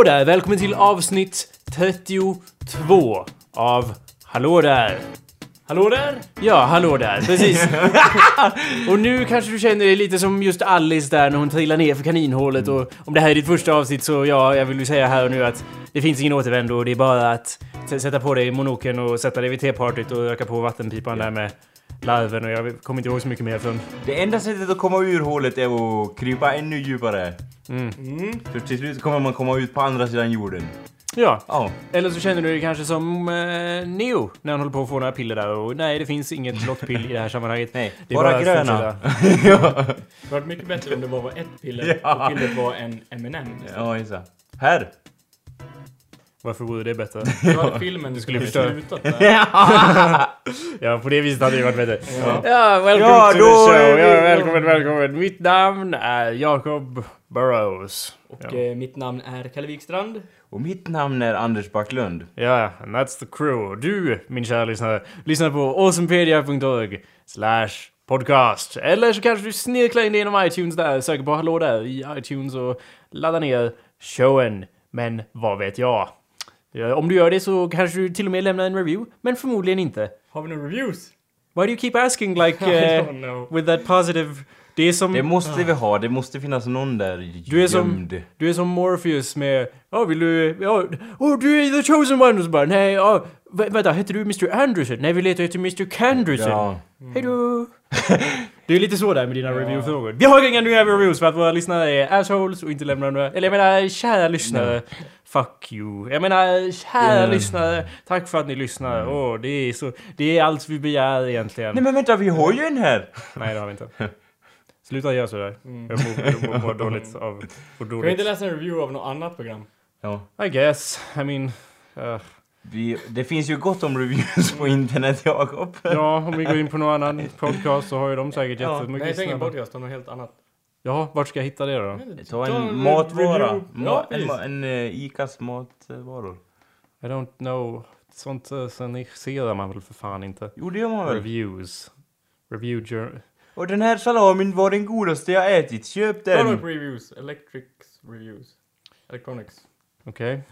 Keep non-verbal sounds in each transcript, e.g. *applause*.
Hallå där! Välkommen till avsnitt 32 av Hallå där! Hallå där! Ja, hallå där, precis. *laughs* och nu kanske du känner dig lite som just Alice där när hon trillar ner för kaninhålet och om det här är ditt första avsnitt så ja, jag vill ju säga här och nu att det finns ingen återvändo och det är bara att sätta på dig monokeln och sätta dig vid tepartyt och röka på vattenpipan där med larven och jag kommer inte ihåg så mycket mer från... Det enda sättet att komma ur hålet är att krypa ännu djupare. Mm. För till slut kommer man komma ut på andra sidan jorden. Ja, Ja. eller så känner du dig kanske som eh, Neo när han håller på att få några piller där och nej, det finns inget lottpill i det här sammanhanget. Nej, Det är bara att gröna. *laughs* ja. Det hade varit mycket bättre om det bara var ett piller *laughs* Ja. och pillret var en M&M. ja, exakt. Här! Varför vore det bättre? *laughs* Då hade filmen Du skulle förstöra. slutat *laughs* där. *laughs* Ja, på det viset hade det varit bättre. Ja. Ja, welcome Ja, to the show. Ja, välkommen, välkommen. Mitt namn är Jacob Burrows. Och Ja. eh, mitt namn är Kalle Wikstrand. Och mitt namn är Anders Backlund. Ja, and that's the crew. Du, min kära lyssnare, lyssnar på awesomepedia.org slash podcast. Eller så kanske du snirklar in genom iTunes där, söker på hallå där i iTunes och laddar ner showen. Men vad vet jag? Ja, om du gör det så kanske du till och med lämnar en review, men förmodligen inte. Har vi några reviews? Why do you keep asking like *laughs* uh, with that positive... Det är som... Det måste vi ha, det måste finnas någon där Du är som, gömd. du är som Morpheus med... Ja, vill du... Ja, oh, du är the chosen one! Och så bara, nej, ja... vä- vänta, heter du Mr. Anderson? Nej, vi letar efter Mr. Canderson. Ja. Hejdå! *laughs* det är lite så där med dina review-frågor. Vi har inga nya reviews för att våra lyssnare är assholes och inte lämnar några... Eller jag menar, kära lyssnare. Fuck you. Jag menar, kära Mm. lyssnare. Tack för att ni lyssnar. Åh, det är så... Det är allt vi begär egentligen. Nej men vänta, vi har ju en här! *laughs* Nej, det har vi inte. Sluta göra sådär. Mm. Jag mår, jag mår dåligt *laughs* av... Mår Kan vi dåligt. inte läsa en review av något annat program? Ja. I guess. I mean... Uh, Vi, det finns ju gott om reviews på internet, Jakob. ja, om vi går in på någon annan *laughs* podcast så har ju de säkert Ja, jättemycket Nej, det är ingen podcast, det är något helt annat. Ja, vart ska jag hitta det då? Ta Ta en matvara. Ma, Ja, en, ma- en, uh, Icas matvaror. I don't know. Sånt uh, ser man väl för fan inte. Jo, det gör man väl. Reviews. Review jour- Och den här salamin var den godaste jag ätit. Köp Product den! reviews, electrics reviews. Electronics. Okej.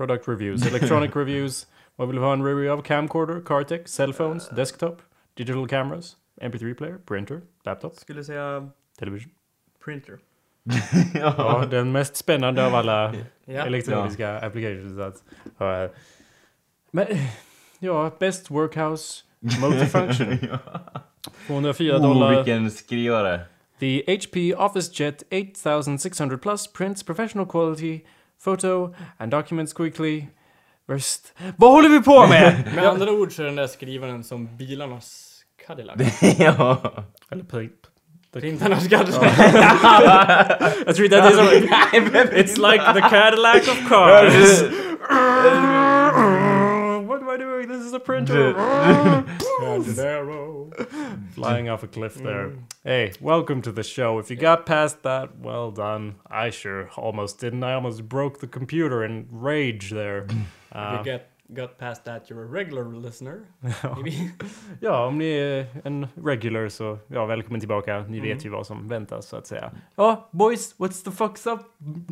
Product reviews. Electronic *laughs* reviews. Vad vill du ha en review av? Camcorder, Cartec, cellphones, desktop, digital cameras, MP3 player, printer, laptop, Skulle säga television. printer. *laughs* Ja, den mest spännande av alla Ja. elektroniska applications att ha här. Men, ja, best workhouse multifunction. *laughs* 204 Oh, dollar. vilken skrivare. The HP Office Jet 8600 Plus prints professional quality photo and documents quickly. Rest. Vad håller vi på med? *laughs* Med andra ord så är den där skrivaren som bilarnas *laughs* Cadillac. ja. Eller print. Printarnas *laughs* Cadillac. Jag tror that is It's like the Cadillac of cars. what am I doing? This is a printer. *laughs* Flying off a cliff there. Hey, welcome to the show. If you got past that, well done. I sure almost didn't. I almost broke the computer in rage there. Uh, you get, got past that, you're a regular listener. Maybe. *laughs* ja, om ni är en regular så ja, välkommen tillbaka. Ni vet ju vad som väntas så att säga. Ja, boys, what's the fucks up?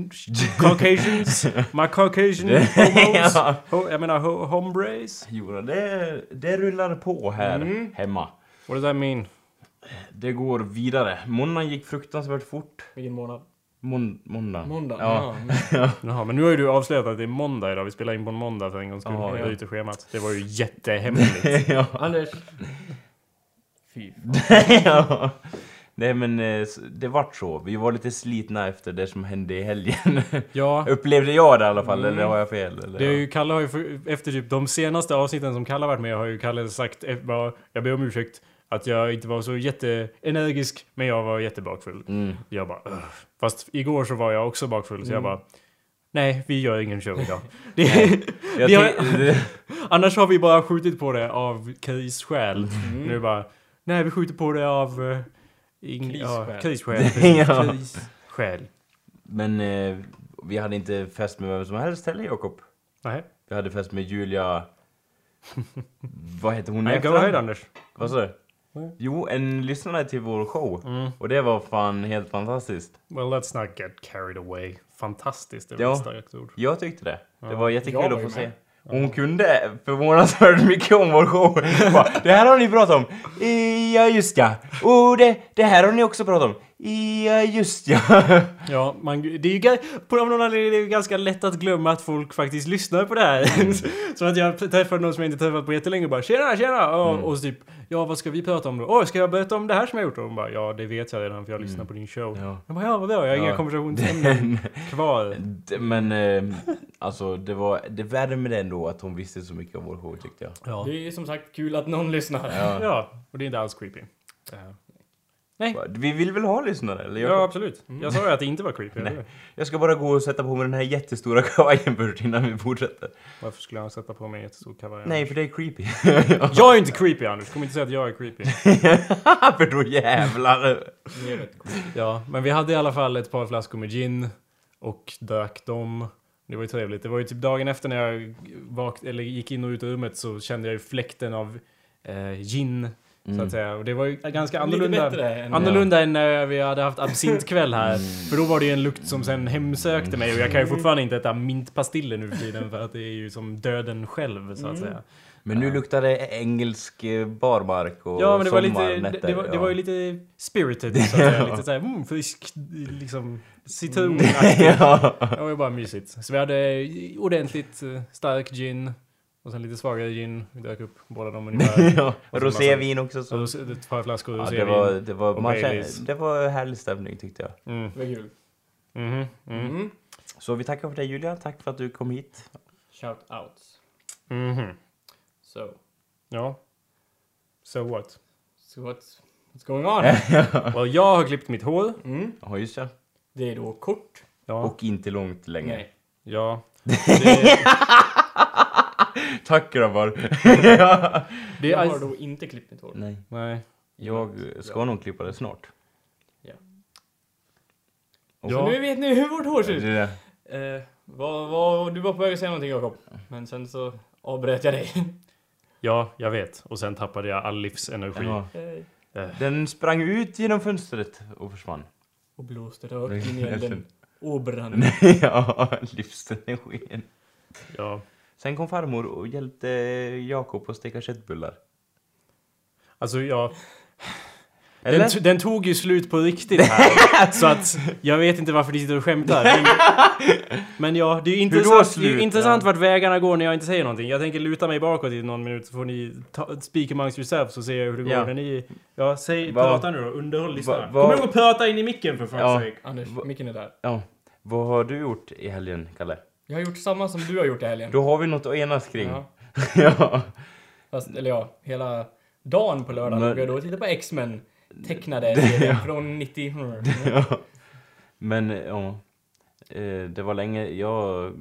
*laughs* Caucasians? My Caucasian *laughs* homos? ja. Ho, jag menar ho, hombres? Jo, det, det rullar på här Mm. hemma. What does that mean? Det går vidare. Måndagen gick fruktansvärt fort. Vilken månad? Mån, måndag. Måndag? Ja. Ja. *laughs* Jaha, men nu har ju du avslöjat att det är måndag idag. Vi spelar in på en måndag för en gångs skull. Ja, ja. bryter schemat. Det var ju *laughs* jättehemligt. *laughs* ja. Anders. Fy ja. Nej men eh, det vart så. Vi var lite slitna efter det som hände i helgen. ja, Upplevde jag det i alla fall, Mm. eller har jag fel? Eller? det är ju Kalle har ju efter typ de senaste avsnitten som Kalle har varit med har ju Kalle sagt eh, bara, jag ber om ursäkt att jag inte var så jätteenergisk men jag var jättebakfull. Mm. Jag bara Ugh. Fast igår så var jag också bakfull så jag Mm. bara Nej, vi gör ingen show idag. *laughs* Det, *laughs* vi har, det- *laughs* annars har vi bara skjutit på det av krisskäl. Mm. Nu bara, nej vi skjuter på det av... Uh, ing, ja, Krisskäl. Ja. Krisskäl. Men eh, vi hade inte fest med vem som helst heller, Jakob. Nej, Vi hade fest med Julia... Vad heter hon i go ahead Anders. Vad sa du? Jo, en lyssnare till vår show. Mm. Och det var fan helt fantastiskt. Well, let's not get carried away. Fantastiskt, det var Ja. ett starkt ord. Jag tyckte det. Det Ja. var jättekul var att få se. hon kunde förvånansvärt *laughs* mycket om vår show. Bara, det här har ni pratat om. Ja, just ja. Och det, det här har ni också pratat om. Ja, just ja. *laughs* Ja, man, det är ju på någon anledning är det ju ganska lätt att glömma att folk faktiskt lyssnar på det här. *laughs* så att jag träffade någon som jag inte träffat på jättelänge och bara tjena, tjena! Och, Mm. och så typ, ja vad ska vi prata om då? Åh, ska jag berätta om det här som jag gjort? Och de bara, ja det vet jag redan för jag lyssnar på din show. Mm. Ja. Jag bara, ja vad bra, jag har inga Ja. konversationsämnen *laughs* kvar. Men eh, alltså det var, det värmde ändå att hon visste så mycket om vår show tyckte jag. Ja. Det är som sagt kul att någon lyssnar. Ja. ja, och det är inte alls creepy. Ja. Nej. Vi vill väl ha lyssnare? Eller? Jag, Ja, absolut. Jag sa ju att det inte var creepy. Nej. eller? jag ska bara gå och sätta på mig den här jättestora *laughs* kavajen först innan vi fortsätter. Varför skulle jag sätta på mig en jättestor kavaj? Nej, för det är creepy. *laughs* Jag är inte creepy Anders, kom inte säga att jag är creepy. *laughs* för då jävlar. Ja, men vi hade i alla fall ett par flaskor med gin och drack dem. Det var ju trevligt. Det var ju typ dagen efter när jag vakt, eller gick in och ut ur rummet så kände jag ju fläkten av eh, gin, så Mm. att säga. Och det var ju ganska annorlunda. än... Annorlunda än när vi hade haft absintkväll här. För då var det ju en lukt som sen hemsökte mig och jag kan ju fortfarande inte äta mintpastiller nu för tiden för att det är ju som döden själv så att Mm. säga. Men nu luktar det engelsk eh, barmark och Ja men det var lite, det, det, var, det ja. var ju lite spirited så att säga. *laughs* Lite såhär, mm, frisk, liksom citronaktigt. *laughs* ja. Det var ju bara mysigt. Så vi hade ordentligt eh, stark gin. Och sen lite svagare gin. Vi drack upp båda dem *laughs* ungefär. ja. Rosévin också. Så då- ett par flaskor Ja, rosévin. det var, det var, man kände, det var härlig stämning tyckte jag. Mm. Det var kul. Mhm. Mm. Mm. Så vi tackar för dig Julia, tack för att du kom hit. Shout outs. Mhm. So, Ja. So what? so what's, what's going on? *laughs* Well, jag har klippt mitt hår. Mm. Ja just det. Det är då kort. Ja. Och inte långt längre. Nej. Ja. *laughs* Det, *laughs* Tack grabbar. *laughs* det Jag har då inte klippt mitt hår. Nej, Nej. jag ska nog klippa det snart. Ja. Och Ja. Nu vet ni hur vårt hår ser ut. Det. Eh, vad, vad, du var på väg att säga någonting Jakob. Men sen så avbröt jag dig. *laughs* Ja, jag vet. Och sen tappade jag all livsenergi. Ja. Eh, Den sprang ut genom fönstret och försvann. Och blåste rakt in i elden. Och brann. ja, livsenergin. Ja. Sen kom farmor och hjälpte Jakob att steka köttbullar. Alltså. Eller? Den, den tog ju slut på riktigt här. *laughs* så att jag vet inte varför ni sitter och skämtar. Men, *laughs* men ja, det är ju intressant, det är ju intressant Ja. vart vägarna går när jag inte säger någonting. Jag tänker luta mig bakåt i någon minut så får ni ta, speak amongst yourselves och se hur det går Ja. när ni... Ja, säg, Vad- prata nu då. Underhåll lyssnarna. Kom ihåg att prata in i micken för fan Ja. sake. Anders, Va- micken är där. Ja. Vad har du gjort i helgen, Kalle? Jag har gjort samma som du har gjort i helgen. Då har vi något att enas kring. Ja. *laughs* ja. Fast, eller ja, hela dagen på lördagen. Men- har då tittat på X-Men. Tecknade *laughs* serien från 90... *laughs* ja. Men, ja. Eh, Det var länge, jag...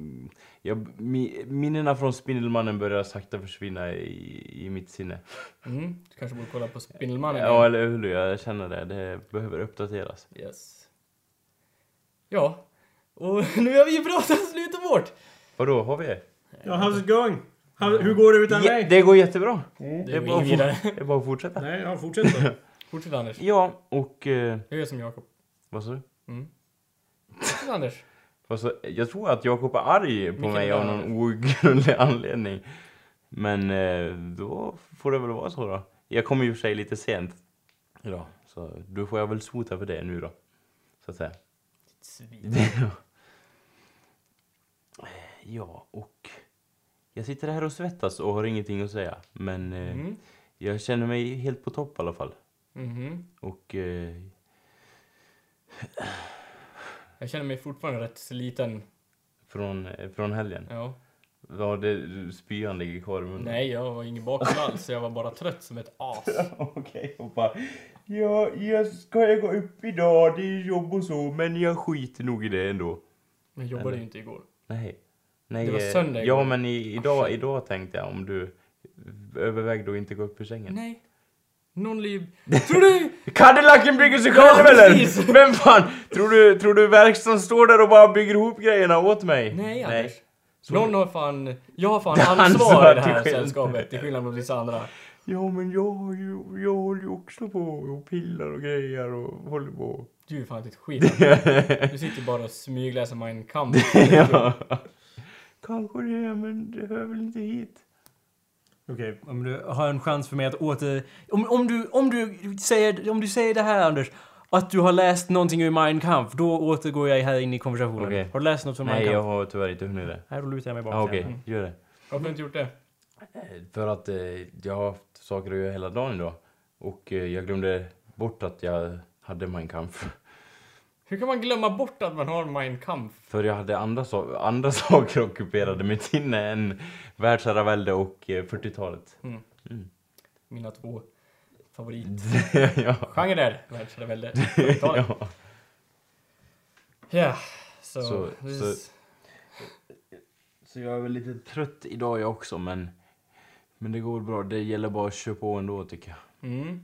jag mi, minnena från Spindelmannen börjar sakta försvinna i, i mitt sinne. Mm, du kanske borde kolla på Spindelmannen Ja, eller hur? Jag känner det. Det behöver uppdateras. Yes. Ja. Och *laughs* nu har vi ju pratat slut om vårt. Vadå, har vi? Ja, how's it going? How, hur går det utan Ja, det går jättebra. Det Det är går bara inget vidare. Det är bara att fortsätta. Nej, ja, fortsätt då. *laughs* Fortsätt Anders. Ja, och... Eh, Jag gör som Jakob. vad sa du? Mm. Fortsätt Anders. Vad sa- Jag tror att Jakob är arg på Vilken mig av är någon outgrundlig *laughs* anledning. Men eh, då får det väl vara så då. Jag kommer ju för sig lite sent idag. Så då får jag väl sota för det nu då. Så att säga. Svin. Ja, och jag sitter här och svettas och har ingenting att säga. Men eh, Mm. jag känner mig helt på topp i alla fall. Mhm. Och eh, Jag känner mig fortfarande rätt sliten. från, eh, från helgen. Ja. Var det spyan ligger kvar i munnen? Nej, jag var ingen bakfull alls. Jag var bara trött som ett as. *laughs* Okej, och bara... Ja, jag ska jag gå upp idag, det är jobb och så, men jag skiter nog i det ändå. Men jag jobbade ju inte igår. Nej. Nej Det var eh, söndag Ja, igår. men i, idag, idag tänkte jag om du övervägde att inte gå upp ur sängen. Nej. Någon liv. *laughs* Tror du? Cadillacen bygger sig Ja, själv eller? *laughs* Vem fan? Tror du, tror du verkstaden står där och bara bygger ihop grejerna åt mig? Nej, Anders. Så- Någon har fan... Jag har fan Ansvar ansvar i det här sällskapet, till skillnad från vissa andra. Ja men jag har ju, jag håller ju också på och pillar och grejer och håller på. Du är fan ett skit. Du sitter bara och smygläser Mein Kampf. *laughs* ja. Kanske det, men det hör väl inte hit. Okej, om du har en chans för mig att åter... Om, om, du, om, du säger, om du säger det här Anders, att du har läst någonting ur Mein Kampf, då återgår jag här in i konversationen. Okej. Har du läst något från Mein Nej, Kampf? jag har tyvärr inte hunnit det. Här, då lutar jag mig bak. Ja, Okej, igen. gör det. Varför har du inte gjort det? Eh, För att eh, jag har haft saker att göra hela dagen idag. Och eh, jag glömde bort att jag hade Mein Kampf. Hur kan man glömma bort att man har Mein Kampf? För jag hade andra, so andra *laughs* saker ockuperade mitt sinne än världsherravälde och eh, 40-talet. Mina två favorit. *laughs* ja. Världsherravälde. 40-talet. *laughs* ja. Ja, så... Så- this så- is- Så jag är väl lite trött idag jag också, men... Men det går bra. Det gäller bara att köra på ändå, tycker jag. Mm.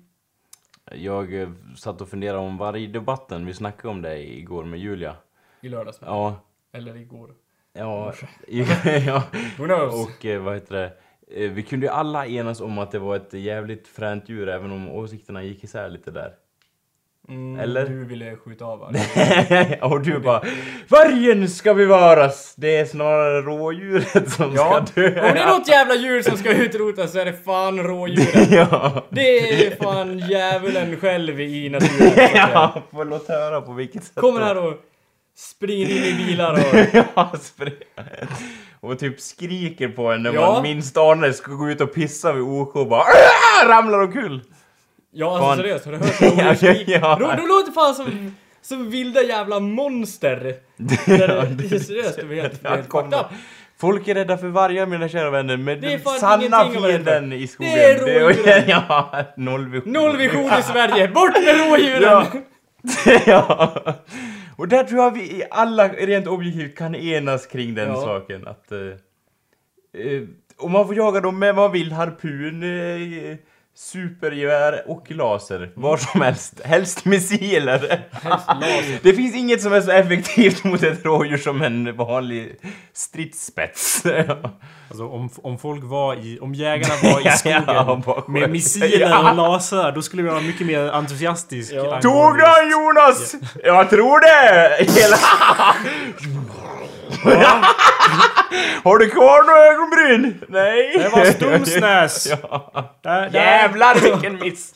Jag eh, satt och funderade om vargdebatten. Vi snackade om det igår med Julia. I lördags. Ja. Eller igår. Ja. *laughs* ja. *laughs* Who knows? Och eh, vad heter det? Eh, Vi kunde ju alla enas om att det var ett jävligt fränt djur, även om åsikterna gick isär lite där. Mm, eller? Du ville skjuta av va? *laughs* och du bara Vargen ska bevaras! Det är snarare rådjuret som Ja, ska dö. om det är något jävla djur som ska utrotas så är det fan rådjuret. *laughs* ja. Det är fan djävulen själv i naturen. *laughs* ja, får låt höra på vilket sätt Kommer här och springer in i bilar och... ja, och typ skriker på en när Ja. man minst anar ska gå ut och pissa vid OK och bara ramlar omkull. Ja Fan. alltså seriöst, har du hört rådjursskrik? *laughs* Ja. Ro- De låter fan som, som vilda jävla monster. *laughs* Där det, *laughs* seriöst, det är helt, är helt fucked up. Folk är rädda för vargar mina kära vänner, men Det är den fan sanna ingenting att vara rädd för. fienden i skogen. Det är rådjuren. ja, nollvision. Nollvision i Sverige, bort med rådjuren! Ja. ja. Och där tror jag vi alla rent objektivt kan enas kring den Ja. saken. Att eh, eh, om man får jaga dem med vad man vill, harpun, eh, supergevär och laser. Var som helst. Helst missiler. Helst laser. Det finns inget som är så effektivt mot ett rådjur som en vanlig stridsspets. Alltså om, om folk var i... Om jägarna var i *laughs* Ja, skogen ja, med missiler Ja. och lasrar, då skulle vi vara mycket mer entusiastisk. Ja. Tog han Jonas? Jag tror det! Hela... Har du kvar några ögonbryn? Nej. Det var stumsnäs! ja. Där, där. Jävlar vilken miss!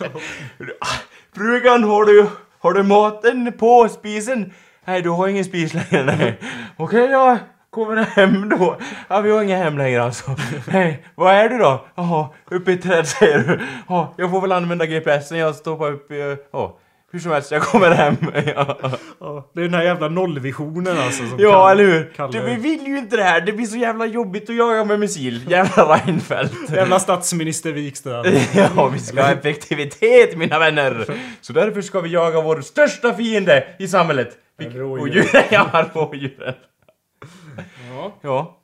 *laughs* Frugan, har du, har du maten på spisen? Nej, du har ingen spis längre. Nej. *laughs* Okej, jag kommer hem då. Ja, vi har inga hem längre alltså. Nej, vad är du då? Jaha, uppe i ett träd säger du. Ja, jag får väl använda GPSen jag stoppar upp. Ja, hur som helst, jag kommer hem. *laughs* Ja, Ja, det är den här jävla nollvisionen alltså. Som ja kan- eller hur? Kalle- Du, vi vill ju inte det här. Det blir så jävla jobbigt att jaga med missil. Jävla Reinfeldt. Jävla statsminister Wikström. *laughs* Ja, vi ska ha effektivitet mina vänner! Så därför ska vi jaga vår största fiende i samhället. Vilk- Rådjuren. *laughs* Ja, rådjuren. Ja. Ja.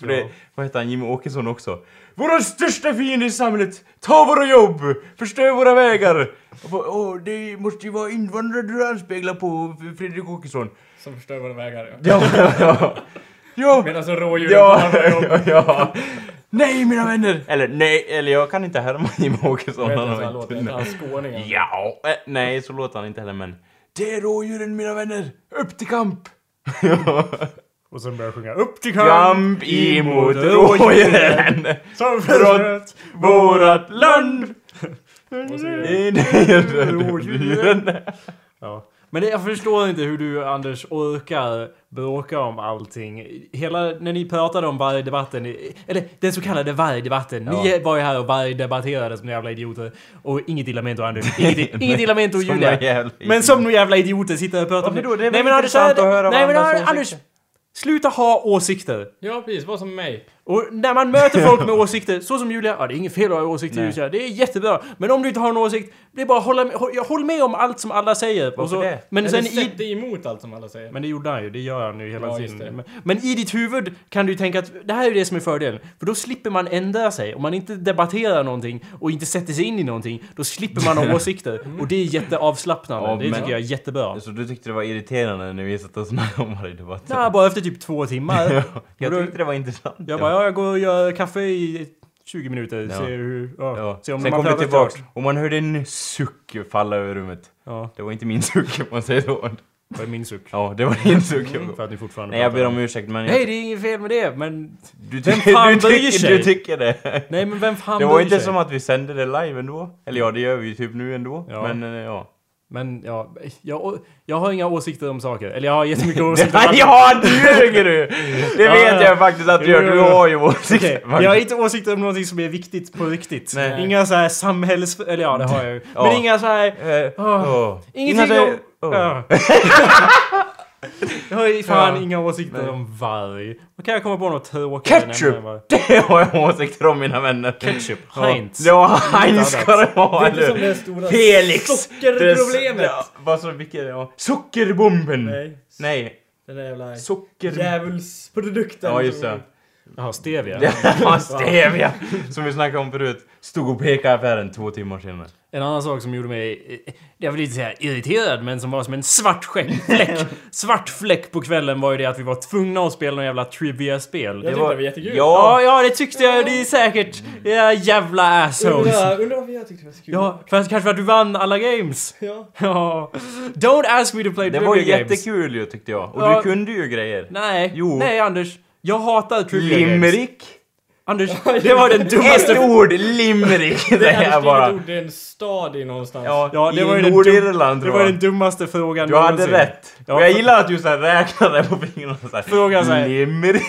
För det, vad heter han, Jimmy Åkesson också? Vår största fiende i samhället! Ta våra jobb! Förstör våra vägar! Åh, oh, det måste ju vara invandrare du anspeglar på, Fredrik Åkesson. Som förstör våra vägar ja. Ja, ja. Ja, Medan så rådjuren ja, tar våra jobb. ja, ja. Nej mina vänner! Eller nej, eller jag kan inte härma Jimmy Åkesson. Vet du har så han inte- låter? Är han skåning? Ja, eh, nej så låter han inte heller men Det är rådjuren mina vänner! Upp till kamp! *laughs* Och sen börjar jag sjunga upp till kamp, Kamp emot rådjuren! *laughs* Som Brott vårat land! *laughs* Rådjuren! Ja. Men det, jag förstår inte hur du Anders orkar bråka om allting. Hela när ni pratade om vargdebatten, eller den så kallade vargdebatten. Ni Ja. var ju här och vargdebatterade som jävla idioter. Och inget illa ment och Anders. Inget, *laughs* inget illa ment Julia. Men som några jävla idioter sitter och pratar Varför då? Det är Anders, intressant så här- att höra Nej men Anders, Anders sluta ha åsikter. Ja precis, var som mig. Och när man möter folk med *laughs* åsikter, så som Julia, ja det är inget fel att ha åsikter Nej. Julia, det är jättebra. Men om du inte har en åsikt, det är bara hålla med, håll, håll med om allt som alla säger. Och så, det? Men Eller sen i, sätt dig emot allt som alla säger. men det gjorde han ju, det gör han ju hela Ja, tiden. det. Men, men i ditt huvud kan du tänka att det här är det som är fördelen. För då slipper man ändra sig. Om man inte debatterar någonting och inte sätter sig in i någonting, då slipper man ha *laughs* åsikter. Och det är jätteavslappnande. Ja, det men- tycker jag är jättebra. Så du tyckte det var irriterande när vi satt och snackade om vargdebatten? Nej, bara efter typ två timmar. *laughs* Jag tyckte det var intressant. Jag bara, ja, jag går och gör kaffe i 20 minuter, Ja. se hur... Ja, Ja. se om Sen man kom du tillbaks och man hörde en suck falla över rummet. Ja, Det var inte min suck om man säger så. det är min suck. Ja, det var din suck. Mm, För att ni fortfarande Nej, jag ber om ursäkt men... Nej, det är inget fel med det, men... du, vem *laughs* fan du, bryr tycker, sig? du tycker det? Nej, men vem fan Det var bryr inte sig? som att vi sände det live ändå. Eller ja, det gör vi ju typ nu ändå. Ja. Men eh, ja. Men ja, jag, jag har inga åsikter om saker. Eller jag har jättemycket *laughs* åsikter om ja, du ljuger du! Det Ja, vet ja. jag faktiskt att du gör. Du har ju åsikter. Faktiskt. jag har inte åsikter om någonting som är viktigt på riktigt. Nej. Inga så här samhälls... Eller ja, det har jag ju. Men inga så här... Åh. åh. Ingenting om... Ja. *laughs* *laughs* jag har ju fan Ja. inga åsikter Nej. om varg. Vad kan jag komma på något tråkigare? Ketchup! *laughs* Det har jag åsikter om mina vänner. Ketchup. Heinz. Ja, Heinz ska det Det vara. är inte som det stora Felix! sockerproblemet. Ja, vad så mycket, ja. Sockerbomben! Nej. Nej. Den där jävla Socker... djävulsprodukten. Ja, just som- det. Jaha, stevia. *laughs* Ja, stevia! Som vi snackade om förut. Stod och pekade i affären två timmar senare. En annan sak som gjorde mig, jag vill inte säga irriterad, men som var som en svart fläck, *laughs* svart fläck på kvällen var ju det att vi var tvungna att spela några jävla trivia-spel. Jag tyckte det var jättekul. Ja, ja, det tyckte jag. Det är säkert. Era jävla assholes. Undrar, undrar varför jag tyckte det var så kul. Ja, för kanske för att du vann alla games. Ja. Ja. Don't ask me to play Det trivia var ju games. jättekul ju tyckte jag. Och Ja. du kunde ju grejer. Nej, Jo. nej Anders. Jag hatar trivia games. Limerick? Anders, *laughs* det var den Ett dummaste... ord! Limerick! Det *laughs* Det är är bara... ord, det är en stad i någonstans. Ja, Ja, det i var Nordirland Det tror var den dummaste frågan Du hade någonsin. rätt. Ja, och jag för- gillar att du så här räknade på fingrarna såhär. Fråga så här. Limerick.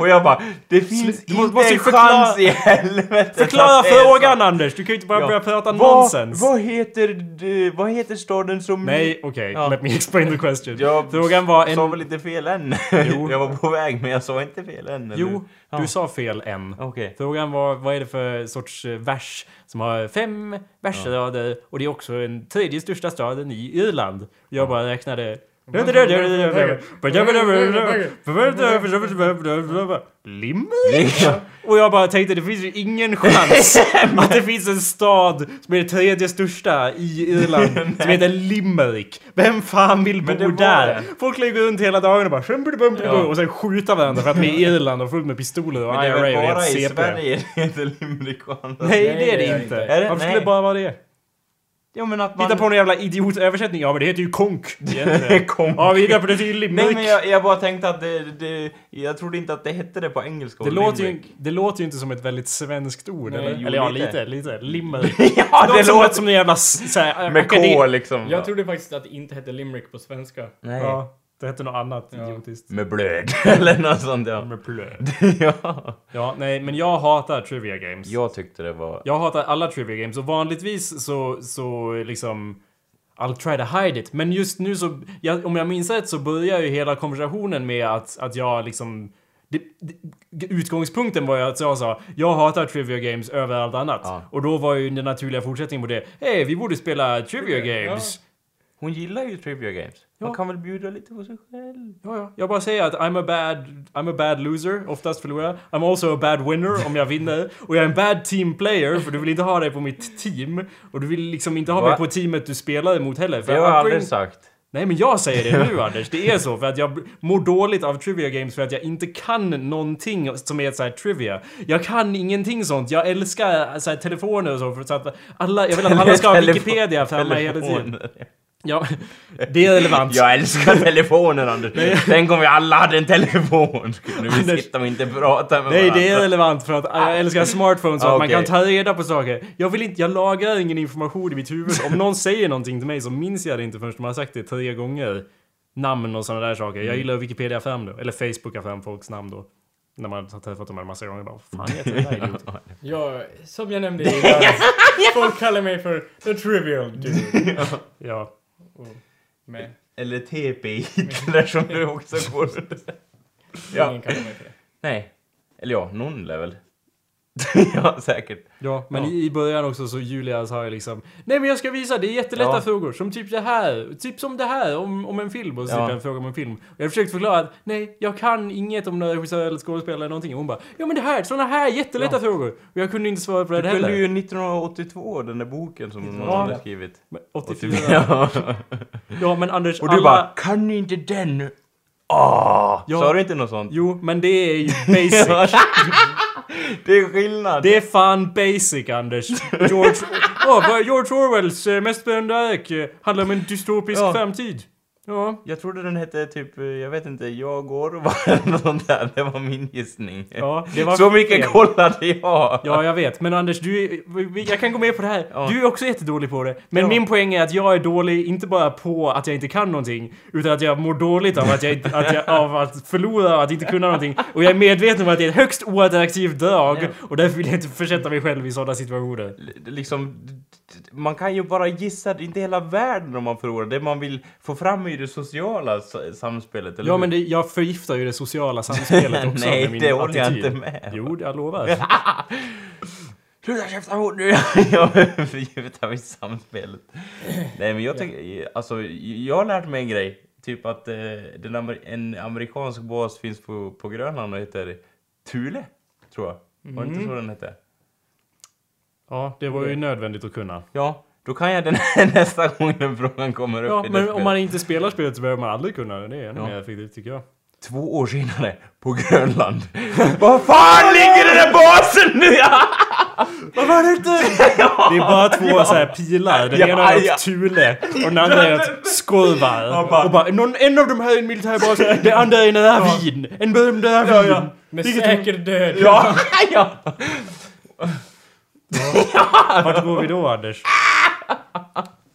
och jag bara, det finns du inte måste en förklara- chans i helvete. Förklara det frågan så. Anders! Du kan ju inte bara Ja. börja prata Vad- nonsens. Vad heter, det- vad heter staden som... Nej, okej. Ja. Let me explain the question. Jag Frågan var sa en... väl inte fel än? Jo. jag var på väg men jag sa inte fel än. Jo, du sa fel än. Okej. Frågan var vad är det för sorts eh, vers som har fem versrader och det är också den tredje största staden i Irland. Jag bara räknade... Limerick? Och jag bara tänkte det finns ju ingen chans *laughs* att det finns en stad som är den tredje största i Irland *laughs* som heter Limerick. Vem fan vill Men bo det där? det. Folk ligger runt hela dagen och bara och sen skjuta varandra för att vi är i Irland och fullt med pistoler och Men det är IRA väl och helt bara i CP. Sverige det heter limerick och. Nej, det är det det är inte. Är det? Varför skulle det bara vara det? Ja men att man... Titta på en jävla idiotöversättning. Ja men det heter ju konk. *laughs* Konk. Ja vi döper det till Nej men jag, jag bara tänkte att det, det... Jag trodde inte att det hette det på engelska. Det låter, ju, det låter ju inte som ett väldigt svenskt ord, Nej. eller? Jo, eller ja, lite. lite. Limerick. *laughs* ja det låter som, låter som en jävla såhär, med K liksom. Jag trodde faktiskt att det inte hette limerick på svenska. Nej. Ja, det hette något annat Ja. idiotiskt. Med blöd. *laughs* Eller något sånt ja. Med plöd. *laughs* ja. Ja, nej, men jag hatar trivia games. Jag tyckte det var... Jag hatar alla trivia games och vanligtvis så, så liksom... I'll try to hide it. Men just nu så, jag, om jag minns rätt så börjar ju hela konversationen med att, att jag liksom... Det, det, utgångspunkten var ju att jag sa jag hatar trivia games över allt annat. Ja. Och då var ju den naturliga fortsättningen på det. Hej, vi borde spela trivia games. Hon gillar ju trivia games. Man Ja. kan väl bjuda lite på sig själv? Ja, ja. Jag bara säger att I'm a bad, I'm a bad loser, oftast förlorar jag. I'm also a bad winner om jag vinner. Och jag är en bad team player för du vill inte ha dig på mitt team. Och du vill liksom inte ha Va? mig på teamet du spelar emot heller. För Det har jag aldrig sagt. Nej men jag säger det nu Anders, det är så för att jag mår dåligt av trivia games för att jag inte kan någonting som är så här trivia. Jag kan ingenting sånt, jag älskar så här, telefoner och så för att alla, jag vill att alla ska ha *laughs* Wikipedia framme hela tiden. Ja, det är relevant. Jag älskar telefoner Anders. Tänk om vi alla hade en telefon. Skulle vi Anders. sitta och inte prata med Nej, varandra? det är relevant för att jag älskar smartphones så att man Okej. kan ta reda på saker. Jag vill inte, jag lagrar ingen information i mitt huvud. Om någon säger någonting till mig så minns jag det inte förrän de har sagt det tre gånger. Namn och sådana där saker. Mm. Jag gillar Wikipedia fram då, eller Facebooka fram folks namn då. När man har träffat dem en massa gånger bara, fan heter den där idioten? Jag, *laughs* som jag nämnde i början, *laughs* folk kallar mig för the trivial dude. Ja. Men Eller TP Hitler *laughs* som du också går *laughs* Ja. ingen kallar mig för det. Nej. Eller ja, någon lär väl. *laughs* ja, säkert. Ja, men Ja. i början också så Julia sa ju liksom Nej men jag ska visa, det är jättelätta Ja. frågor. Som typ det här. Typ som det här om, om en film. Och så Ja. typ en fråga om en film. Och jag har försökt förklara att nej, jag kan inget om någon regissör eller skådespelare eller någonting. Och hon bara Ja men det här, såna här jättelätta Ja. frågor. Och jag kunde inte svara på det Du heller. kunde ju 1982, den där boken som någon Ja. hade skrivit. Men 84. 84. Ja. Ja men Anders, Och du alla... bara, kan ni inte den? Åh! Ja. Sa du inte något sånt? Jo, men det är ju basic. *laughs* Det är skillnad. Det är fan basic, Anders. George, oh, George Orwells eh, mest berömda verk handlar om en dystopisk Ja. framtid. Ja. Jag trodde den hette typ, jag vet inte, Jag Orvar *laughs* eller något sånt där. Det var min gissning. Ja, det var Så mycket fel. kollade jag. Ja, jag vet. Men Anders, du jag kan gå med på det här. Ja. Du är också jättedålig på det. Men Ja. min poäng är att jag är dålig, inte bara på att jag inte kan någonting, utan att jag mår dåligt av att, jag, att jag, av att förlora, att inte kunna någonting. Och jag är medveten om att det är ett högst oattraktivt drag, Ja. och därför vill jag inte försätta mig själv i sådana situationer. L- Liksom, man kan ju bara gissa, det är inte hela världen om man förlorar. Det man vill få fram är ju det sociala samspelet, eller Ja, hur? men det, jag förgiftar ju det sociala samspelet *laughs* också Nej, med min det håller jag inte med. Jo, jag lovar. *laughs* Sluta käfta hon nu! *laughs* jag förgiftar mig samspelet. Nej men jag tänker, alltså jag har lärt mig en grej. Typ att eh, amer en amerikansk bas finns på, på Grönland och heter Thule, tror jag. Var det inte så den hette? Ja, det var ju nödvändigt att kunna. Ja, då kan jag den *laughs* nästa gång den frågan kommer upp Ja, i men om man inte spelar spelet så behöver man aldrig kunna det. Det är ännu Ja. mer effektivt tycker jag. Två år senare, på Grönland. *laughs* Vad fan ligger den där basen nu? *laughs* Vad var det inte? Det är bara två så här pilar. Den Ja, ena är ja. ett Thule och den andra är ett Skorvar. Ja, bara- Och bara, någon, en av de här är en militärbas, det andra är en ravin. En berömd ravin. ja. Med Vilket- säker död. Ja, ja. *laughs* Vart går vi då Anders? *laughs*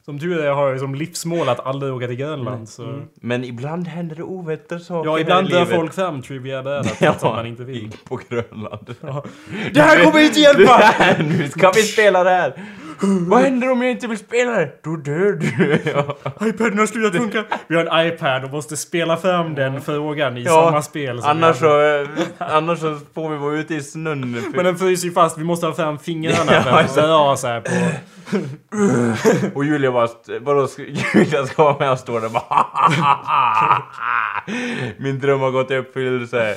Som tur är har jag som livsmål att aldrig åka till Grönland. Så. Men ibland händer det ovätter saker Ja, ibland livet. folk fram trivia brädet trots att man inte vill. *laughs* på Grönland. Det här kommer inte hjälpa! nu ska vi spela det här! *gasps* Vad händer om jag inte vill spela det? Då dör du. Ja. *laughs* iPaden har slutat funka. Vi har en iPad och måste spela fram den frågan i Ja, samma spel. Annars så, eh, *laughs* annars så får vi vara ute i snön. Men den fryser ju fast, vi måste ha fram fingrarna *laughs* Ja, för att så här på... Och Julia bara, vadå, Julia ska vara med och stå där bara Min dröm har gått i uppfyllelse.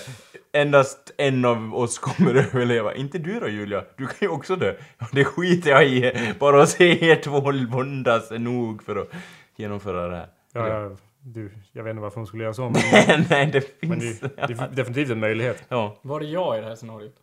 Endast en av oss kommer *laughs* överleva. Inte du då Julia? Du kan ju också dö. Det skiter jag i. Bara att se er två våndas är nog för att genomföra det här. Ja, ja, du, jag vet inte varför hon skulle göra så, men, *laughs* Nej, det men finns... det, det är definitivt en möjlighet. Ja. Var det jag i det här scenariot?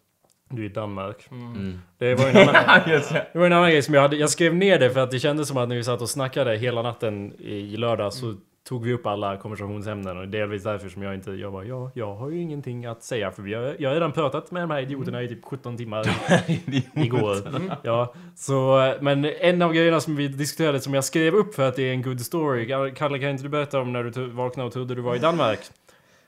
Du är i Danmark. Mm. Det var, en annan, *laughs* det var en annan grej som jag hade. Jag skrev ner det för att det kändes som att när vi satt och snackade hela natten i lördag så tog vi upp alla konversationsämnen och delvis därför som jag inte... Jag bara, ja, jag har ju ingenting att säga för vi har, jag har redan pratat med de här idioterna i typ 17 timmar *laughs* igår. Ja, så, men en av grejerna som vi diskuterade som jag skrev upp för att det är en good story. Kalle, kan inte du berätta om när du vaknade och trodde du var i Danmark?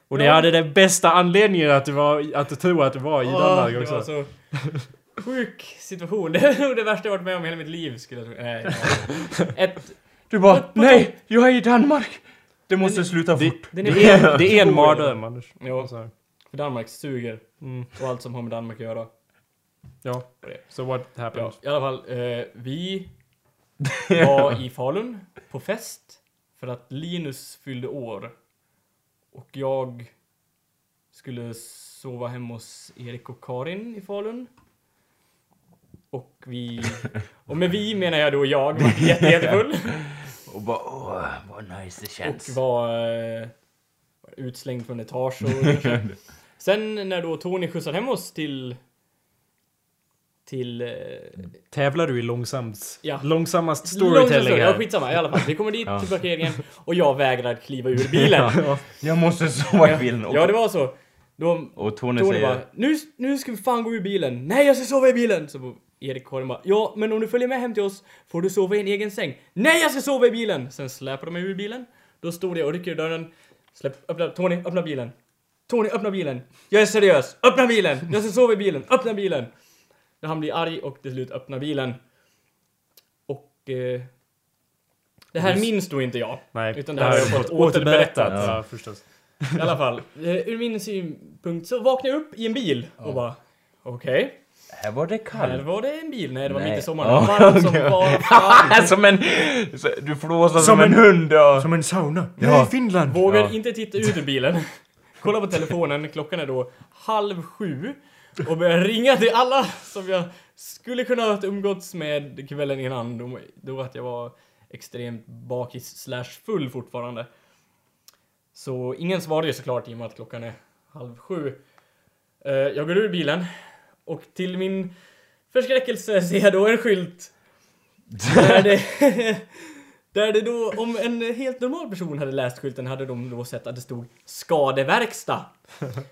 Och ni Ja. hade den bästa anledningen att du, var, att du tror att du var i Danmark Åh, också. Det var så sjuk situation. *laughs* Det är nog det värsta jag varit med om i hela mitt liv skulle jag tro. Nej, ja. *laughs* Ett, Du bara, nej, jag är i Danmark! Det måste sluta Det, fort. Den det, är- är en, det är en *laughs* mardröm, Anders. Ja. Så här. för Danmark suger. Mm. Och allt som har med Danmark att göra. Ja. So what happened? Ja, i alla fall. Eh, vi *laughs* var i Falun på fest. För att Linus fyllde år. Och jag skulle sova hemma hos Erik och Karin i Falun. Och vi... Och med vi menar jag då jag var jätte, *laughs* jättefull. Och bara, åh, vad nice det Och känns. var, eh, var utslängd från etage och *laughs* Sen när då Tony skjutsade hem oss till... Till... Eh, Tävlar du i långsamt, Ja. långsammast Långsam storytelling story. Ja, här? skitsamma i alla fall. Vi kommer dit Ja. till parkeringen och jag vägrar kliva ur bilen. *laughs* Ja. Jag måste sova i bilen. Ja, det var så. Då Och Tony, Tony säger... bara, nu, nu ska vi fan gå ur bilen. Nej, jag ska sova i bilen! Så Erik Karin bara, ja, men om du följer med hem till oss får du sova i en egen säng. Nej, jag ska sova i bilen! Sen släpade de mig ur bilen. Då stod jag och rycker i dörren. Släpp, öppna, Tony, öppna bilen. Tony, öppna bilen. Jag är seriös. Öppna bilen! Jag ska sova i bilen. Öppna bilen! När han blir arg och till slut öppnar bilen. Och... Eh, det här Just- minns då inte jag. Nej, Utan det här har jag fått återberättat. Ja, *laughs* förstås. I alla fall, eh, ur min synpunkt så vaknade jag upp i en bil och bara okej, Här var det här kallt. var det en bil. Nej, det var Nej. mitt i sommaren. Ja, Varmt som *laughs* var *laughs* som en... Du flåsar som, Som en, en- hund och... Som en sauna. Ja. Jag är i Finland. Vågar Ja. inte titta ut ur bilen. *laughs* Kolla på telefonen, klockan är då halv sju. Och börjar ringa till alla som jag skulle kunna ha umgåtts med kvällen innan. Då, då att jag var extremt bakis slash full fortfarande. Så ingen svarade ju såklart i och med att klockan är halv sju. Eh, jag går ur bilen Och till min förskräckelse ser jag då en skylt. Där det, *laughs* där det då, om en helt normal person hade läst skylten hade de då sett att det stod skadeverkstad.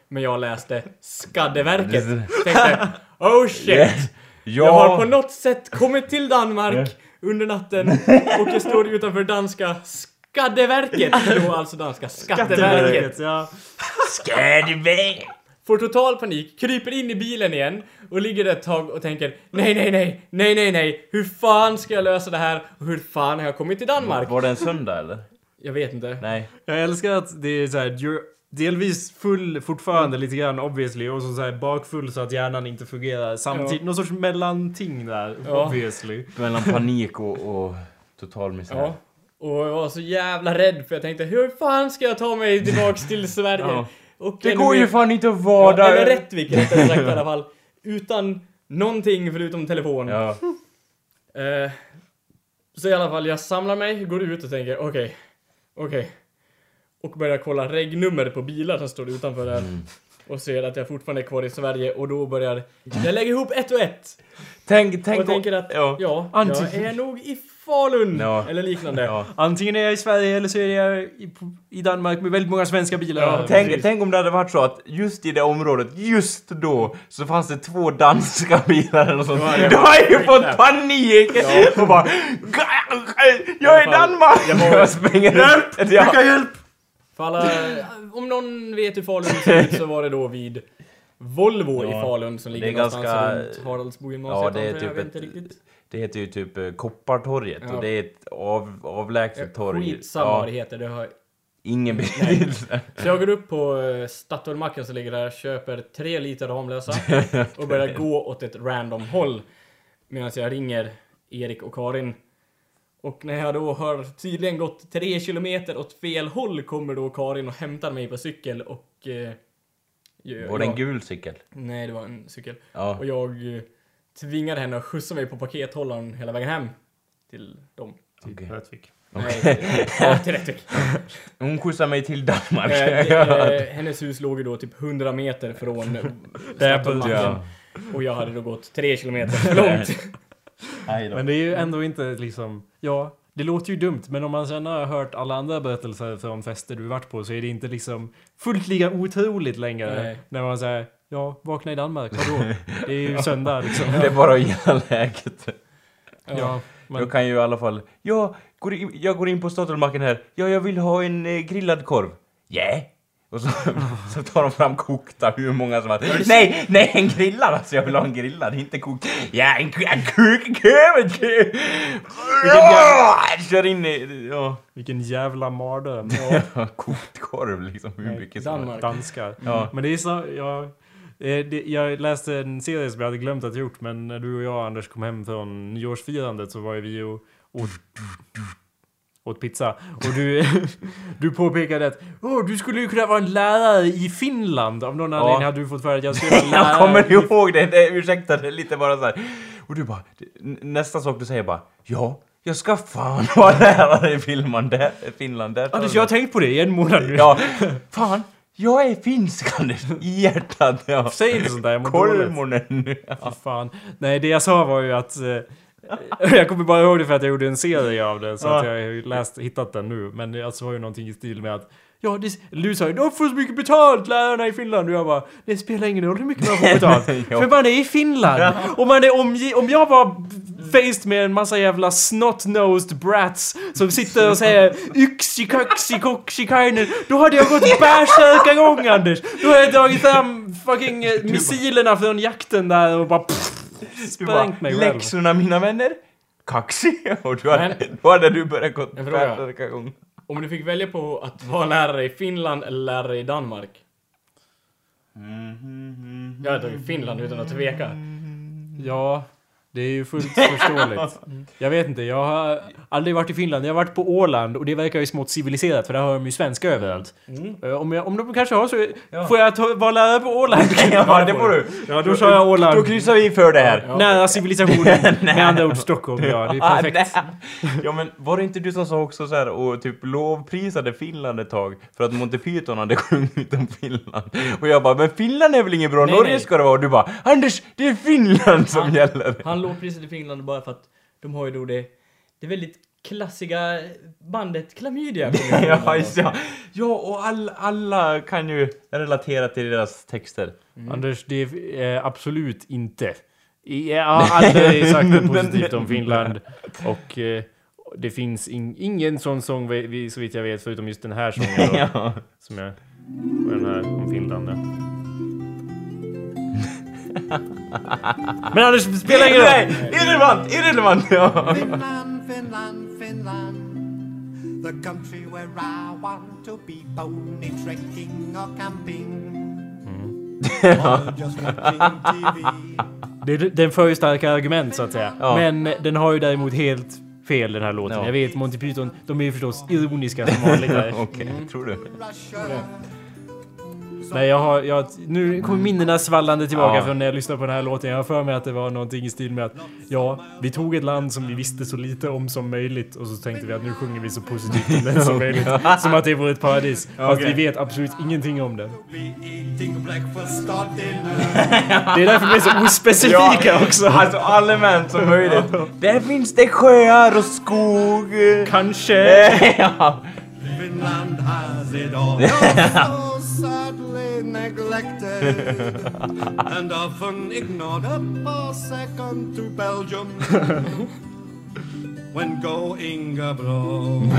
Men jag läste Skaddeverket. Tänkte, oh *laughs* shit! Jag har på något sätt kommit till Danmark under natten och jag står utanför danska Skaddeverket. Då alltså danska Skatteverket. ja. Skaddeverket! Får total panik, kryper in i bilen igen och ligger där ett tag och tänker nej, nej, nej, nej, nej, nej, hur fan ska jag lösa det här och hur fan har jag kommit till Danmark? Var det en söndag eller? Jag vet inte. Nej. Jag älskar att det är så här, you're delvis full fortfarande lite grann obviously och så, så här bakfull så att hjärnan inte fungerar samtidigt. Ja. Någon sorts mellanting där Ja. obviously. Mellan panik och, och total misär. Ja. Och jag var så jävla rädd för jag tänkte hur fan ska jag ta mig tillbaks till Sverige? Ja. Och Det går ju fan inte att vara där! eller Rättvik rättare sagt i alla fall. Utan någonting förutom telefon. Ja. Eh, så i alla fall, jag samlar mig, går ut och tänker okej, okej. Och börjar kolla regnummer på bilar som står utanför där. Mm. Och ser att jag fortfarande är kvar i Sverige och då börjar jag lägger ihop ett och ett. Tänk, tänk och tänker att ja. ja, jag är nog i Falun. Ja. Eller liknande. Ja. Antingen är jag i Sverige eller så är jag i, i Danmark med väldigt många svenska bilar. Ja, Tänk, tänk om det hade varit så att just i det området, just då, så fanns det två danska *laughs* bilar eller något sånt. Du har ju fått panik! Och bara... Jag är i I Danmark! jag var- *laughs* Jag springer Hjälp! Ja. hjälp! För alla, om någon vet hur Falun ser ut så var det då vid Volvo i Ja. Falun som ligger någonstans ganska- runt Haraldsbogymnasiet. Ja, det är typ jag vet ett- inte riktigt. Det heter ju typ eh, Koppartorget Ja. och det är ett av, avlägset torg. Skitsamma vad det heter. Det har... ingen betydelse. Så jag går upp på uh, Statoilmacken som ligger där, köper tre liter Ramlösa och börjar *laughs* gå åt ett random håll. Medan jag ringer Erik och Karin. Och när jag då har tydligen gått tre kilometer åt fel håll kommer då Karin och hämtar mig på cykel och... eh, Var det en gul cykel? Nej, det var en cykel. Ja. Och jag eh, tvingade henne att skjutsa mig på pakethållaren hela vägen hem. Till dem. Rättvik. Nej, till, ja, till Rättvik. *laughs* Hon skjutsar mig till Danmark. Eh, *laughs* det, eh, hennes hus låg ju då typ 100 meter från *laughs* eh, Statoilmacken. Ja. Och jag hade då gått 3 kilometer för långt. Nej. Men det är ju ändå inte liksom, ja, det låter ju dumt, men om man sen har hört alla andra berättelser från fester du varit på så är det inte liksom fullt lika otroligt längre. Nej. När man säger, ja, vakna i Danmark, vadå? *laughs* Det är ju söndag liksom. Det är bara att gilla läget. Ja, men, Jag kan ju i alla fall... Ja, går in, jag går in på Statoilmacken här. Ja, jag vill ha en eh, grillad korv. Ja. Yeah. Och så, *laughs* så tar de fram kokta, hur många som helst. Nej, nej, en grillad! Alltså jag vill ha en grillad, inte kokt. Ja, en, en kokkorv! Kör in i... Ja, vilken jävla mardröm. *laughs* kokt korv liksom, hur Nej, mycket som helst. Danskar. Ja. Men det är så, ja, jag läste en serie som jag hade glömt att gjort, men när du och jag Anders kom hem från nyårsfirandet så var ju vi och åt, åt pizza. Och du, *laughs* du påpekade att Åh, du skulle ju kunna vara en lärare i Finland. Av någon anledning hade du fått för att jag skulle vara *laughs* Jag lärare. kommer i- ihåg det, det ursäkta det är lite bara så här. Och du bara, nästa sak du säger bara, ja, jag ska fan *laughs* vara lärare i Finland, där, Finland, där Anders, jag har tänkt på det i en månad nu. Ja, fan, jag är finsk Anders, i hjärtat. Ja. Säg inte sånt där, jag mår. Kolmonen. Fy fan. Nej, det jag sa var ju att... Eh, *laughs* jag kommer bara ihåg det för att jag gjorde en serie av det, så att jag har läst, hittat den nu. Men det alltså var ju någonting i stil med att Ja, det, du sa ju de får så mycket betalt lärarna i Finland och jag bara Det spelar ingen roll hur mycket man får betalt. *laughs* För man är i Finland och man är omge- Om jag var faced med en massa jävla snot-nosed brats Som sitter och säger Yxi kaxi koxi kainen Då hade jag gått bärsärkagång Anders Då hade jag dragit fram fucking eh, missilerna från jakten där och bara pff, sprängt mig själv läxorna mina vänner, kaxig. *laughs* Och då hade, då hade du börjat gå En fråga. tvärsäkra gång. Om du fick välja på att vara lärare i Finland eller lärare i Danmark? Jag hade tagit Finland utan att tveka. Ja Det är ju fullt förståeligt. *laughs* Jag vet inte, jag har aldrig varit i Finland. Jag har varit på Åland och det verkar ju smått civiliserat för där har de ju svenska överallt. Eh, Om, jag, om de kanske har så får jag ta, vara lärare på Åland. *laughs* Ja, det får du. Ja, då kör jag Åland. Då kryssar vi för det här. Nära civilisationen. *laughs* Med andra ord Stockholm, ja. Det är perfekt. Ja men var det inte du som sa också så här och typ lovprisade Finland ett tag för att Monty Python hade sjungit om Finland? Och jag bara, men Finland är väl inget bra? Nej, Norge nej. ska det vara. Och du bara, Anders, det är Finland som gäller. Han *laughs* lovprisade Finland bara för att de har ju då det, det väldigt klassiga bandet Klamydia. *laughs* ja, ja. ja, och all, alla kan ju relatera till deras texter. Anders, det är eh, absolut inte. Jag *laughs* har aldrig sagt något positivt om Finland. Och eh, det finns in, ingen sån sång vi, så vitt jag vet förutom just den här sången då, Ja. som jag... och Den här om Finland. Ja. *laughs* Men Anders, spela ingen roll! Irrelevant, irrelevant! Ja. Finland, Finland, Finland. The country where I want to be pony trekking or camping. TV. *laughs* Det, den för ju starka argument så att säga. Ja. Men den har ju däremot helt fel den här låten. Ja. Jag vet, Monty Python, de är ju förstås ironiska som vanligt. *laughs* Okej, tror du? Russia. Nej, jag har, jag, nu kommer minnena svallande tillbaka Ja. från när jag lyssnade på den här låten. Jag har för mig att det var någonting i stil med att ja, vi tog ett land som vi visste så lite om som möjligt och så tänkte vi att nu sjunger vi så positivt om det som möjligt. Som att det vore ett paradis. Fast vi vet absolut ingenting om det. Det *laughs* är därför vi är så ospecifika också. Alltså allmänt som möjligt. Där finns det sjöar och skog. Kanske. *laughs* ja. Finland has it all. You're so sadly neglected *laughs* and often ignored up a second to Belgium *laughs* when going abroad.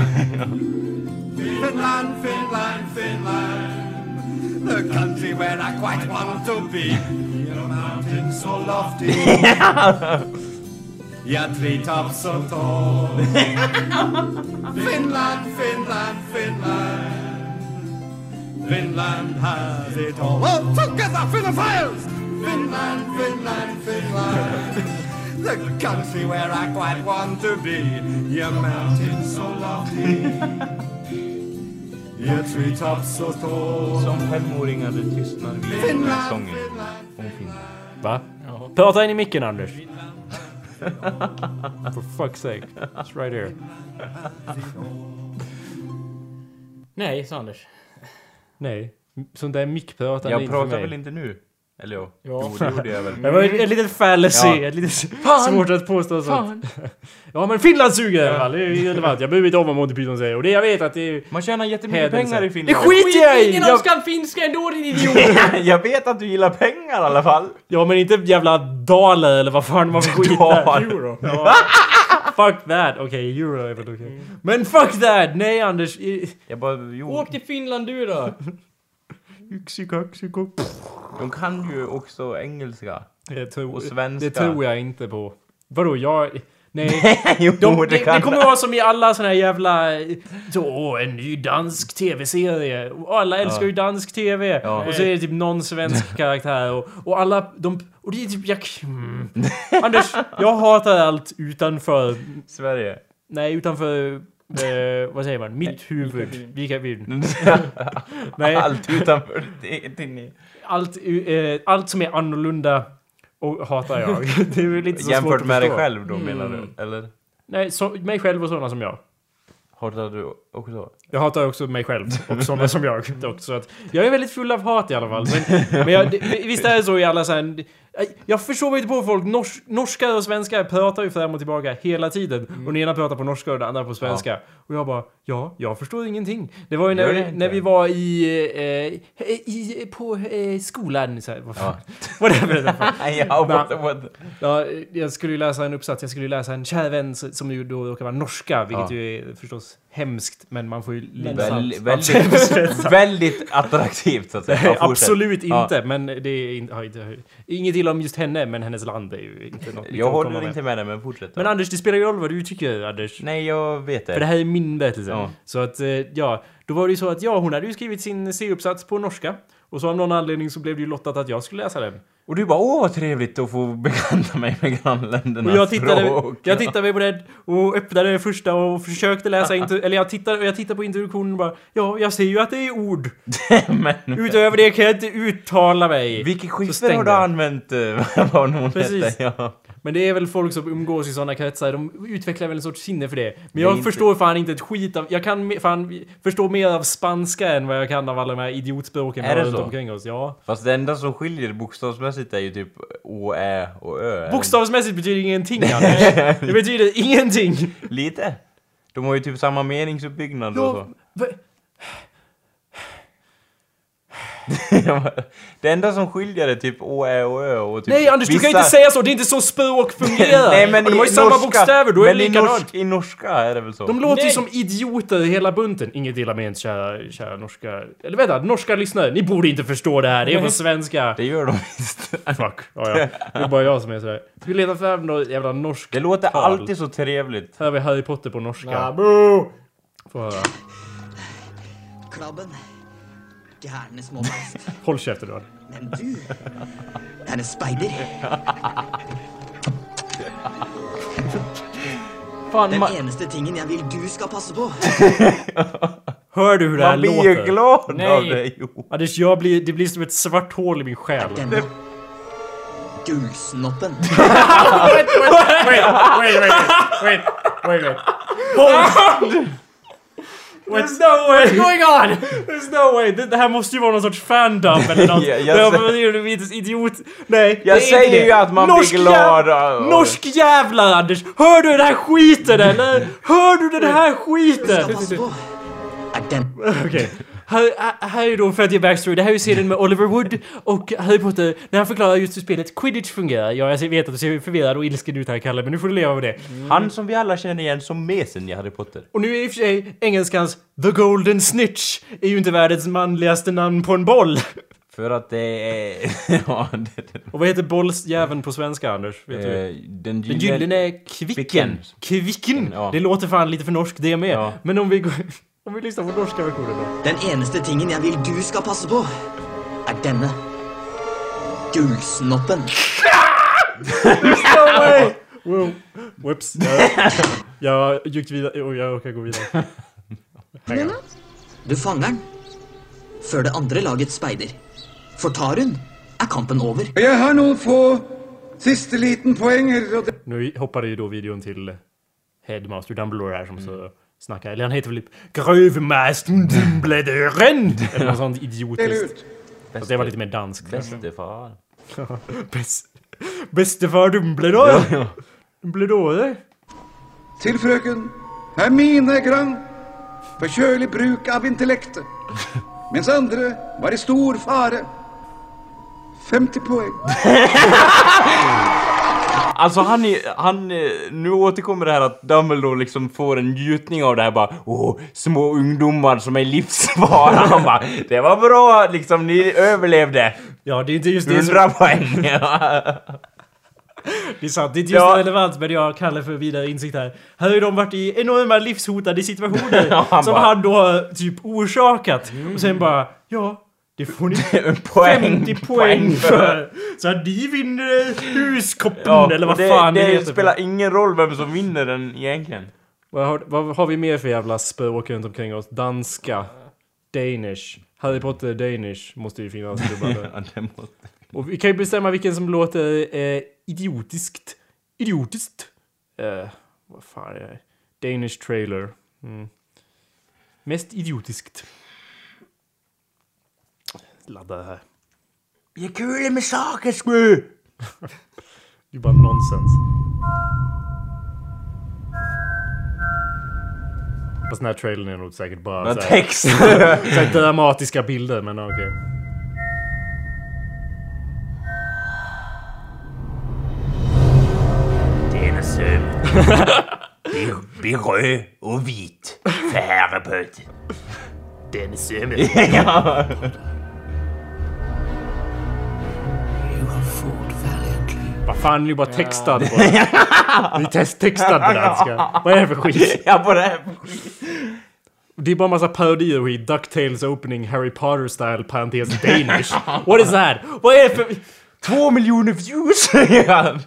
Finland, Finland, Finland, the country where I quite want to be. Your mountains so lofty, *laughs* your treetops so tall. Finland, Finland, Finland. Finland has it all. Oh, together, Finophiles! Finland, Finland, Finland. the country where I quite want to be. Your mountains so lofty. Your treetops so tall. Som femåring hade tystnad vid den här Finland, sången Finland. om Finland. Va? Prata in i micken Anders. For fuck's sake. It's right here. Nej, sa Anders. Nej. Sånt där mickpratande Jag pratar väl inte nu? Eller ja, Ja. jo det gjorde jag väl. *laughs* Det var ett, ett litet fallacy, Ja. ett litet svårt att påstå sånt. *laughs* Ja men Finland suger i alla fall, det är irrelevant. Jag behöver inte om vad Monty Python säger. Och det jag vet att det är... Man tjänar jättemycket Hädelse. pengar i Det Finland. skiter jag i! Ingen Jag, kan finska ändå din idiot! *laughs* jag vet att du gillar pengar i alla fall. ja men inte jävla daler eller vad fan man får skit där. Dal. Ja. Fuck that. Okej, euro är väl okej. Men fuck that! Nej Anders. Jag bara, jo. Åk till Finland du då! *laughs* Yxikaxiko. De kan ju också engelska. Det tror, Och svenska. det tror jag inte på. Vadå, jag... Nej. *laughs* jo, De, det, det kommer vara som i alla såna här jävla... Åh, en ny dansk tv-serie. Alla älskar Ja. ju dansk tv. Ja. Och så är det typ någon svensk *laughs* karaktär och, och alla... De, och det är typ... Jag, mm. Anders, jag hatar allt utanför... Sverige. Nej, utanför... Eh, vad säger man? Mitt huvud. Vilka huvud? *laughs* Allt utanför det- din... allt, eh, allt som är annorlunda och hatar jag. *laughs* Det är väl lite så svårt Jämfört att med dig förstå. själv då menar Mm. du? Eller? Nej, så, mig själv och sådana som jag. Hatar du också? Jag hatar också mig själv och sådana som jag dock, *laughs* så att Jag är väldigt full av hat i alla fall. Men, men jag, det, visst är det så i alla så här, Jag förstår mig inte på folk. Nors, norskar och svenskar pratar ju fram och tillbaka hela tiden. Och den ena pratar på norska och den andra på svenska. Och jag bara, ja, jag förstår ingenting. Det var ju när, vi, när vi var i, eh, i på eh, skolan. Så här, vad fan. *laughs* *laughs* Ja. Whatever. ja, what, what? Ja, jag skulle ju läsa en uppsats, jag skulle ju läsa en kär vän som ju då råkar vara norska, vilket Ja. ju är förstås hemskt, men man får ju lida Väl, väldigt, *laughs* väldigt attraktivt så att säga. Ja. Absolut Ja. inte, men det är inte, har inte, inget illa om just henne, men hennes land är ju inte något Jag håller med. inte med dig, men fortsätt. Men Anders, det spelar ju roll vad du tycker, Anders. Nej, jag vet det. För det här är min berättelse. Ja. Så att, eh, ja, då var det ju så att ja, hon hade ju skrivit sin C-uppsats på norska. Och så av någon anledning så blev det ju lottat att jag skulle läsa den. Och du bara åh vad trevligt att få bekanta mig med grannländernas Och jag tittade, språk. jag tittade på det och öppnade det första och försökte läsa eller jag tittade, jag tittade på introduktionen och bara Ja, jag ser ju att det är ord. *laughs* Men Utöver det kan jag inte uttala mig. vilket skiffer har du använt? eh, *laughs* vad hon Precis. hette? Ja. Men det är väl folk som umgås i sådana kretsar, de utvecklar väl en sorts sinne för det. Men Det jag inte- förstår fan inte ett skit av... Jag kan fan förstå mer av spanska än vad jag kan av alla de här idiotspråken Är det runt så? omkring oss. Ja. Fast det enda som skiljer bokstavsmässigt är ju typ Å, Ä och Ö. Bokstavsmässigt betyder ingenting *laughs* Anders. Det betyder ingenting. Lite. De har ju typ samma meningsuppbyggnad och så. va- det enda som skiljer är typ Å, Ä och Ö och typ Nej Anders, du kan vissa- inte säga så! Det är inte så språk fungerar! *laughs* Nej men och de har ju samma norska, bokstäver, då är det i, likadant. norsk, i norska är det väl så? De låter ju Nej. som idioter hela bunten. Inget illa ment kära, kära norska... Eller vänta, norska lyssnare. Ni borde inte förstå det här. Det är på svenska. Det gör de visst. Fuck. Ja, ja. Det är bara jag som är sådär. Ska vi leta fram något jävla norskt Det låter tal? alltid så trevligt. Här har vi Harry Potter på norska. Ja, boo! Få höra. Krabben. Gærne små beist. Håll käften då. Men du er en speider. Fan, Den eneste tingen jeg vil du skal passe på. *laughs* Hör du hur det här man blir ju låter? glad Nej. av det. Jo. Anders, jag blir, det blir som ett svart hål i min själ. Denne gullsnoppen. *laughs* wait, wait, wait, wait, wait, wait. Hold *laughs* There's no *laughs* way! What's going on? There's no way! Det, det här måste ju vara någon sorts fandom eller *laughs* något. Ja, jag säger- idiot. Nej, Jag det säger det. ju att man blir Norsk glad jäv- av- Norsk jävlar Anders! Hör du den här skiten eller? Hör du den här skal skiten? Okej. Här, här- är då ge backstory. Det här är ju serien med Oliver Wood och Harry Potter när han förklarar just hur spelet Quidditch fungerar. Ja, jag vet att du ser förvirrad och ilsken ut här Kalle, men nu får du leva med det. Han som vi alla känner igen som mesen i Harry Potter. Och nu är i och för sig engelskans The Golden Snitch är ju inte världens manligaste namn på en boll. För att det är... *laughs* ja, det, det, Och vad heter bollsjäveln på svenska Anders? Vet du? eh, den Den gyllene... gyllene kvicken. Kvicken. Kvicken! Ja. Det låter fan lite för norskt det med. Ja. Men om vi går... Om vi lyssnar på norska versionen då. Den eneste tingen jeg vil du skal passe på, denne. Gullsnoppen. No way! *laughs* Wow. Whoops. *laughs* Jag, jag gick vidare. Oh, jag orkar gå vidare. Du fanger den. Før det andre lagets speider. Fortar hun, er kampen over. Jeg har noen få siste liten det- Nu hoppade ju då videon till Headmaster Dumbledore här som så snackar. Eller han heter väl typ Grövmaster Dumbledore! *laughs* Eller något sånt idiotiskt. Fast det var lite mer danskt. Bäste fan. *laughs* Bäst, bäste far Dumbledore! Dumbledore? Til frøken Hermine Grang for kjølig bruk av intellektet, mens andre var i stor fare. 50 poeng. *laughs* Alltså han han, eh, nu återkommer det här att Dumbledore liksom får en njutning av det här bara Åh, små ungdomar som är livsfara. Han bara, det var bra liksom, ni överlevde. Ja, det är inte just det som... 100 poäng. *laughs* Det är sant, det är inte just Ja. relevant men jag kallar för vidare insikt här. Här har ju de varit i enorma livshotande situationer *laughs* Ja, han som bara- han då typ orsakat. Och sen bara, ja, det får ni *laughs* poäng, 50 poäng för. Så att ni vinner huskoppen Ja, eller vad det, fan det, det heter. spelar ingen roll vem som vinner den egentligen. Vad har, vad har vi mer för jävla språk runt omkring oss? Danska. Danish. Harry Potter Danish måste ju finnas *laughs* dubbade. Ja, det måste... Och vi kan ju bestämma vilken som låter eh, idiotiskt. Idiotiskt. Eh, vad fan är det? Danish trailer. Mm. Mest idiotiskt. Ladda det här. Det är kul med saker skru! *laughs* Det är bara nonsens. Fast den här trailern är nog säkert bara Men så här, text. *laughs* så här dramatiska bilder, men okej. Den är söm. Bli röd och vit för Harry Potter. Den är sömmen. *laughs* fan, ni är bara textad på det. *laughs* Ni är textad på danska. Vad är det för skit? *laughs* ja, på det här. Det är bara massa parodier skit. Ducktails opening Harry Potter style parentes Danish. What is that? Vad är det för... Två miljoner views säger han!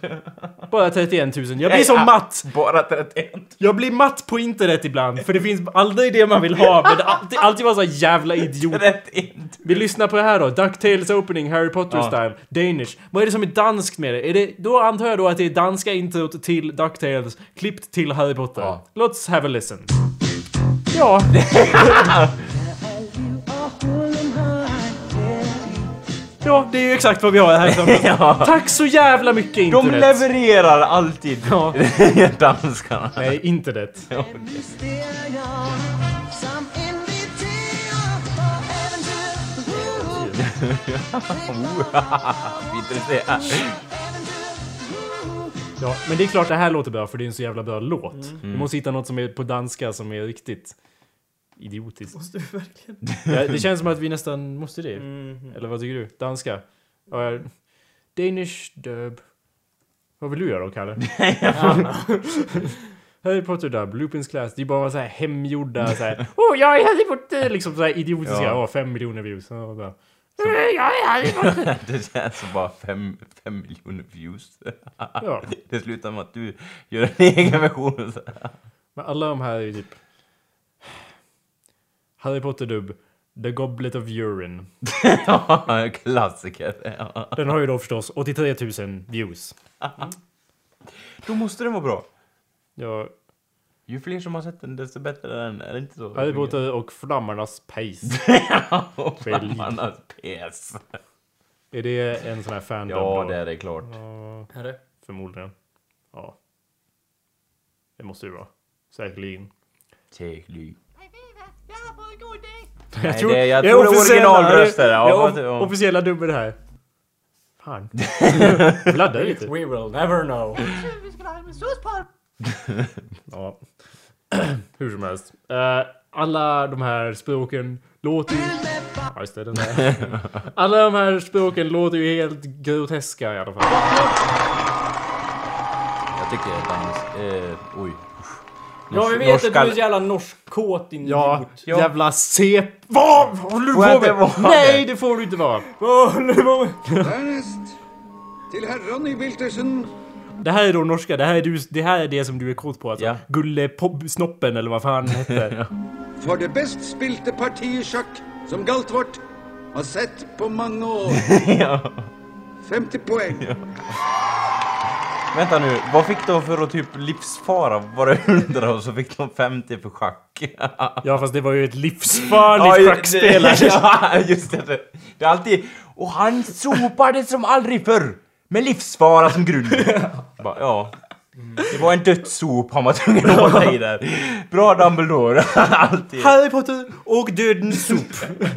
Bara 31 000. Jag blir så matt! Bara 31. Jag blir matt på internet ibland, för det finns aldrig det man vill ha, men det alltid, alltid vara så jävla idiot. 31. Vi lyssnar på det här då. DuckTales opening, Harry Potter Ja. style, Danish. Vad är det som är danskt med det? Är det då antar jag då att det är danska introt till DuckTales, klippt till Harry Potter. Ja. Let's have a listen. Ja. *laughs* ja, det är ju exakt vad vi har här. *laughs* Ja. Tack så jävla mycket De internet! levererar alltid. Ja. *laughs* Danskarna. Nej, internet. Du? *laughs* Ja, men det är klart det här låter bra för det är en så jävla bra låt. Vi måste hitta något som är på danska som är riktigt idiotiskt. Måste du verkligen? *laughs* Ja, det känns som att vi nästan måste det. Mhm. Eller vad tycker du? Danska? Ja, Danish dub. Vad vill du göra då, Kalle? Harry Potter dub, Lupins class. Det är bara så här hemgjorda så här. Åh, oh, jag är Harry Potter! Liksom så här idiotiska. Ja. Åh, fem miljoner views. "Eh, Jag är Harry Potter! Det känns som bara fem, fem miljoner views. Ja. *laughs* Det slutar med att du gör en egen version. Men alla de här är ju typ... Harry Potter dub, The Goblet of Urine. *laughs* Ja, Klassiker. Ja. Den har ju då förstås 83 000 views. Då måste den vara bra. Ja, Ju fler som har sett den desto bättre är den. Är det inte så? Harry Potter och Flammarnas Pace. *laughs* och Fälg. flammarnas pes. Är det en sån här fandom Ja, då? det är det klart. Ja, Är det? förmodligen. Ja. Det måste ju vara. Säkerligen. Säkerligen. Jag Nej, det- jag tror det är originalröster, ja, det är officiella dubben här. Fan. *laughs* Bladdar lite. We will never know. Ja. *clears throat* Hur som helst. Eh, alla de här språken låter ju... Ja, just det, den där. *laughs* Alla de här språken låter ju helt groteska i alla fall. Jag tycker dans... Eh, oj. Ja, vi vet att du är så jävla norskkåt din Ja, idiot. Ja. jävla sep... Vad håller du på inte med? vara Nej, det får du inte vara. Vad håller du på med? Dernest till herr Ronny Wiltersen. Det här är då norska, det här är, du, det, här är det som du är kort på alltså. Ja. Gulle Pop Snoppen eller vad fan hette. *laughs* For det best spilte partiet sjakk som Galtvort har sett på många år. *laughs* ja. 50 poäng. Vänta nu, vad fick de för att typ livsfara? Var det 100 och så fick de 50 för schack? ja, fast det var ju ett livsfarligt schackspel. det- *laughs* Ja, just det. det. Är alltid... Och han sopade som aldrig förr! Med livsfara som grund. Bara, ja. Det var en dödssop han var tvungen att hålla i där. Bra Dumbledore. *laughs* alltid. Harry Potter och Dödens sop. *laughs*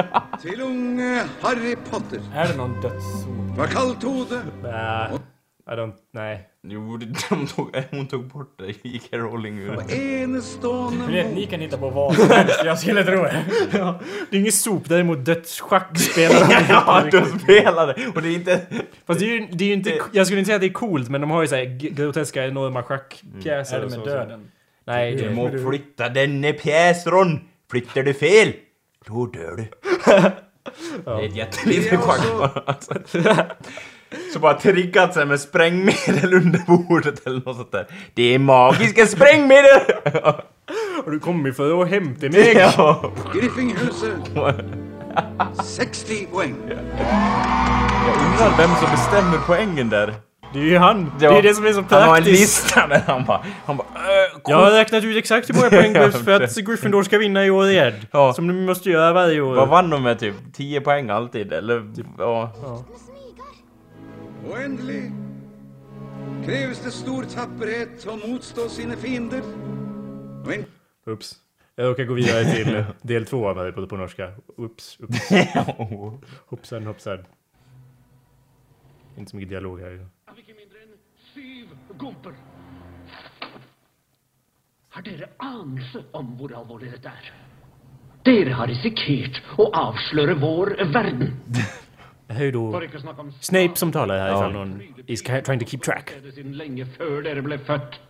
*laughs* Till unge Harry Potter. Är det någon dödszon? Var kalltode. Nä, I don't... Nej. Jo, de tog, *laughs* hon tog bort det. Gick Rowling ur. Enestående Ni ni kan hitta på vad som helst. Jag skulle tro det. *laughs* Ja, det är ingen sop, däremot dödsschackspelare. Ja, de spelade! Och det är inte... Fast det är ju, det är ju inte... Jag skulle inte säga att det är coolt, men de har ju såhär groteska enorma schackpjäser Är det och med så. döden? Nej, Du må flytta denne pjäsron! Flyttar du fel, då dör du. Det är ett jättelitet är alltså- alltså. Så bara triggat sig med sprängmedel under bordet eller något sånt där. Det är magiska sprängmedel! Har du kommit för att hämta mig? ja. Griffinghuse. 60 poäng. Jag undrar vem som bestämmer poängen där. Det är ju han. Ja. Det är det som är så Han har en praktiskt. lista där *laughs* han bara... Han bara äh. Jag har räknat ut exakt hur många poäng *laughs* behövs för att Gryffindor ska vinna i år igen. Ja. Som de måste göra varje år. Vad vann de med typ? 10 poäng alltid? Eller? Ja. Oändlig. Krävs det stor tapperhet att motstå sina fiender. Och en Ups. Jag råkar gå vidare till *laughs* del två av Harry Potter på norska. Ups, ups. Hoppsan, hoppsan. Inte så mycket dialog här. Gomper. Har dere anelse om hvor alvorlig dette er? Dere har risikert å avsløre vår verden. Det här är då Snape som talar här ifall någon is trying to keep track. dere født.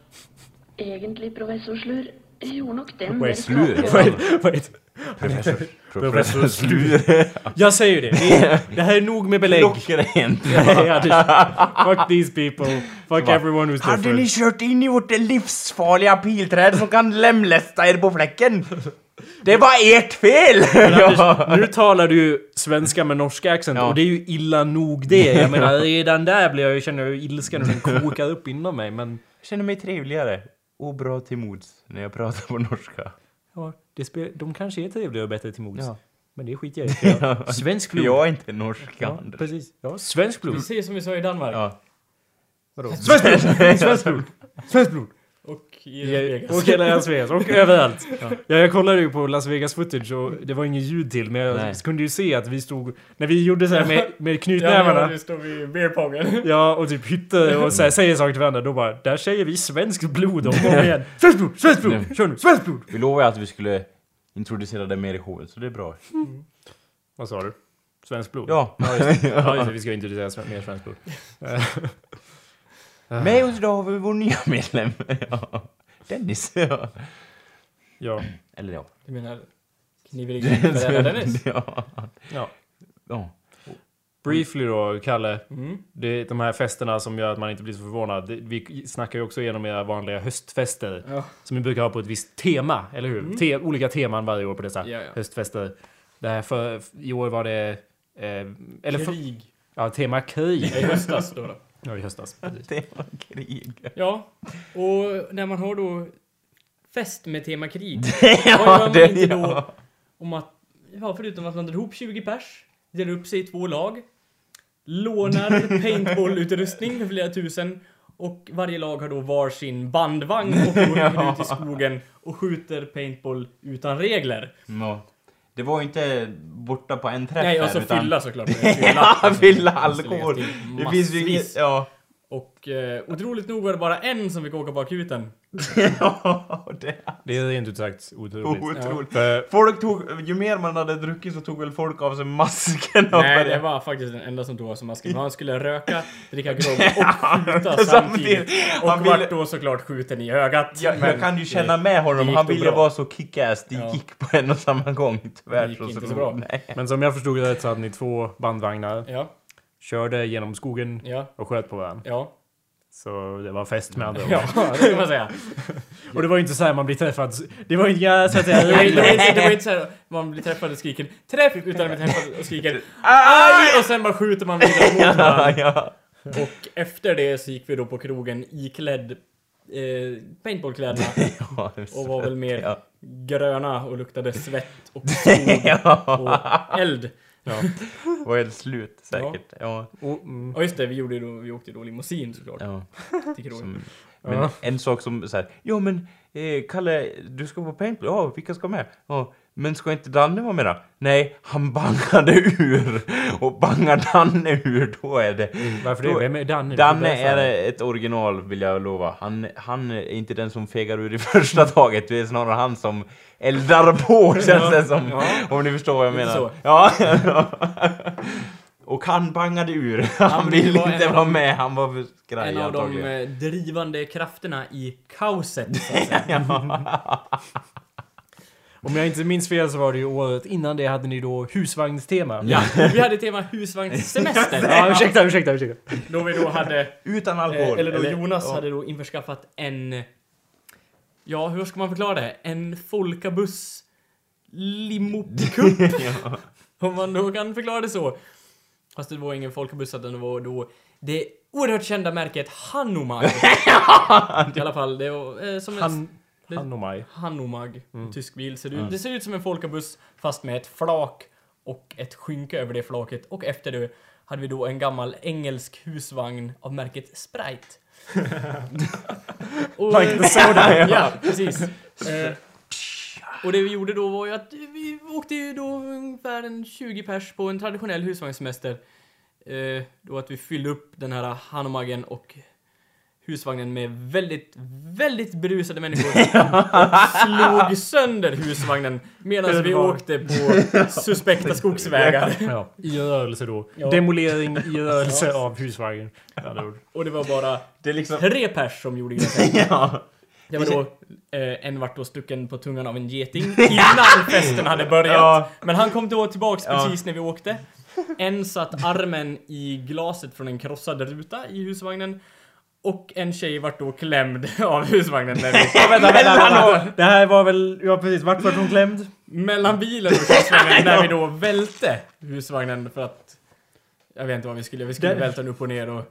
Egentlig, professor Slur, gjorde nok den Vad är slur? Wait. Professor Slure. Jag säger ju det. Det, är, det här är nog med belägg. Klockrent. *laughs* fuck these people. Fuck everyone who's Hade ni different. kört in i vårt livsfarliga pilträd som kan lemlästa er på fläcken? Det var ert fel! *laughs* ja. Nu talar du svenska med norska accent Ja. och det är ju illa nog det. Jag menar redan där blir jag ju, känner jag ilskan och den kokar upp inom mig men... Jag känner mig trevligare och bra till mods när jag pratar på norska. Ja, det spel, de kanske är trevligare och bättre till mods. Ja. Men det skiter jag i. *laughs* för jag- Svensk blod. jag är inte norsk, Ja, Anders. precis. Ja, svensk blod. Säger som vi sa i Danmark. Ja. Vadå? Svensk blod! *laughs* Svensk blod! Svensk blod! Och i Las Vegas. Och hela Las Vegas, och överallt. *laughs* Ja, jag kollade ju på Las Vegas footage och det var ingen ljud till men jag Nej. kunde ju se att vi stod... När vi gjorde så här med, *laughs* med Ja, knytnävarna. nu står vi i beerpongen. *laughs* Ja, och typ hytte och så här, säger saker till varandra. Då bara, där säger vi svenskt blod om och om igen. Svenskt blod! Svenskt blod! Kör nu! Svenskt blod! Vi lovade att vi skulle introducera det mer i showen, så det är bra. Vad sa du? Svenskt blod? Ja. Ja, just det. Ja, just det. Vi ska introducera mer svenskt blod. Med oss idag har vi vår nya medlem. Ja. Dennis. *laughs* Ja. Ja. Eller ja. Du menar kniveringsföräldrar *laughs* Dennis? ja. ja. ja. Briefly då, Kalle. Mm. Det är de här festerna som gör att man inte blir så förvånad. Det- Vi snackar ju också igenom era vanliga höstfester. Ja. Som vi brukar ha på ett visst tema, eller hur? Te olika teman varje år på dessa Ja, ja. höstfester. Det här för, I år var det... Eh, eller för, Krig. ja, tema krig. I höstas då. då. Ja, i höstas. *laughs* Precis. Det var krig. Ja, och när man har då fest med tema krig. *laughs* Ja, vad gör man det- inte då ja. om att, ja förutom att man drar ihop 20 pers, delar upp sig i två lag, lånar *laughs* paintball-utrustning för flera tusen och varje lag har då varsin bandvagn och går ut i skogen och skjuter paintball utan regler. Ja. Det var ju inte borta på en träff Nej, och här, så utan- fylla såklart. *laughs* Ja, fylla läggas alkohol. Det finns ju inget... Ja. Och eh, otroligt nog var det bara en som fick åka på akuten. *laughs* ja det Det är rent ut sagt otroligt. otroligt. För, Folk tog... Ju mer man hade druckit så tog väl folk av sig masken Nej, det var faktiskt den enda som tog av sig masken. Han skulle röka, dricka *laughs* grogg och skjuta Samtidigt. Och Han ville- vart då såklart skjuten i ögat. Men jag kan ju känna med honom, han ville vara så kick-ass, det Ja. gick på en och samma gång. Tyvärr Det gick så, inte så bra. Nej. men som jag förstod det så hade ni två bandvagnar. Ja, Körde genom skogen ja, och sköt på varandra. Ja. Så det var fest med andra ord. Ja, det kan man säga. *laughs* Och det var ju inte så här man blir träffad. Det var inte jag så att säga Det var, inte- det var, inte- det var inte såhär man blir träffad och skriker träff utan man blir träffad och skriker aj och sen bara skjuter man vidare mot Ja, ja. Och efter det så gick vi då på krogen iklädd eh, paintballkläderna Ja, och så- var väl mer Ja. gröna och luktade svett och *laughs* ja. och eld. Ja. *laughs* var helt slut säkert. Ja. Och, mm. Ja just det, vi, gjorde då, vi åkte då limousin såklart ja. *laughs* till. Som, men Ja. en sak som så här, ja men eh, Kalle, du ska på paintball? Ja, vilka ska med? Ja, men ska inte Danne vara med då? Nej, han bangade ur. Och bangar Danne ur, då är det... Varför det? då- Vem är Danne? Danne är ett original vill jag lova. Han, han är inte den som fegar ur i *laughs* första taget. Det är snarare han som eldar på känns det som. Ja. Om ni förstår vad jag menar. så. Ja. *laughs* Och han bangade ur. Han vill ville inte vara med. Han var för skraj En av de antagligen. eh, drivande krafterna i kaoset. så att säga. *laughs* Om jag inte minns fel så var det ju året innan det hade ni då husvagnstema. Ja, *laughs* vi hade tema husvagnssemester. *laughs* Ja, ursäkta, ursäkta, ursäkta. Då vi då hade, Utan eh, alkohol. eller då Jonas ja. hade då införskaffat en, ja hur ska man förklara det? En Folkabuss limopikupp. *laughs* Om man då kan förklara det så. Fast det var ingen Folkabuss utan det var då det oerhört kända märket Hanomag. I alla fall, det var eh, som Han, han mig. Hanomag, en tysk bil. Ser ut, Det ser ut som en folkabuss fast med ett flak och ett skynke över det flaket. Och efter det hade vi då en gammal engelsk husvagn av märket Sprite. *laughs* och, Like the soda. ja, precis. Eh, och det vi gjorde då var ju att vi åkte ju då ungefär en 20 pers på en traditionell husvagnssemester. Eh, då att vi fyllde upp den här Hanomagen och husvagnen med väldigt, väldigt berusade människor och *laughs* slog sönder husvagnen medan vi åkte på suspekta *laughs* skogsvägar. Ja, I rörelse då. Ja. Demolering i rörelse av husvagnen. Och det var bara Det är liksom... tre pers som gjorde grejer. *laughs* Ja. Det var då Eh, en vart då stucken på tungan av en geting innan festen hade börjat. Ja. Men han kom då tillbaks Ja. precis när vi åkte. En satt armen i glaset från en krossad ruta i husvagnen. Och en tjej vart då klämd *laughs* av husvagnen när vi... *laughs* Vänta, vänta, vänta. Det här var väl, ja precis, vart var hon klämd? mellan bilen och husvagnen *laughs* när vi då välte husvagnen för att... Jag vet inte vad vi skulle, vi skulle Det- välta den upp och ner och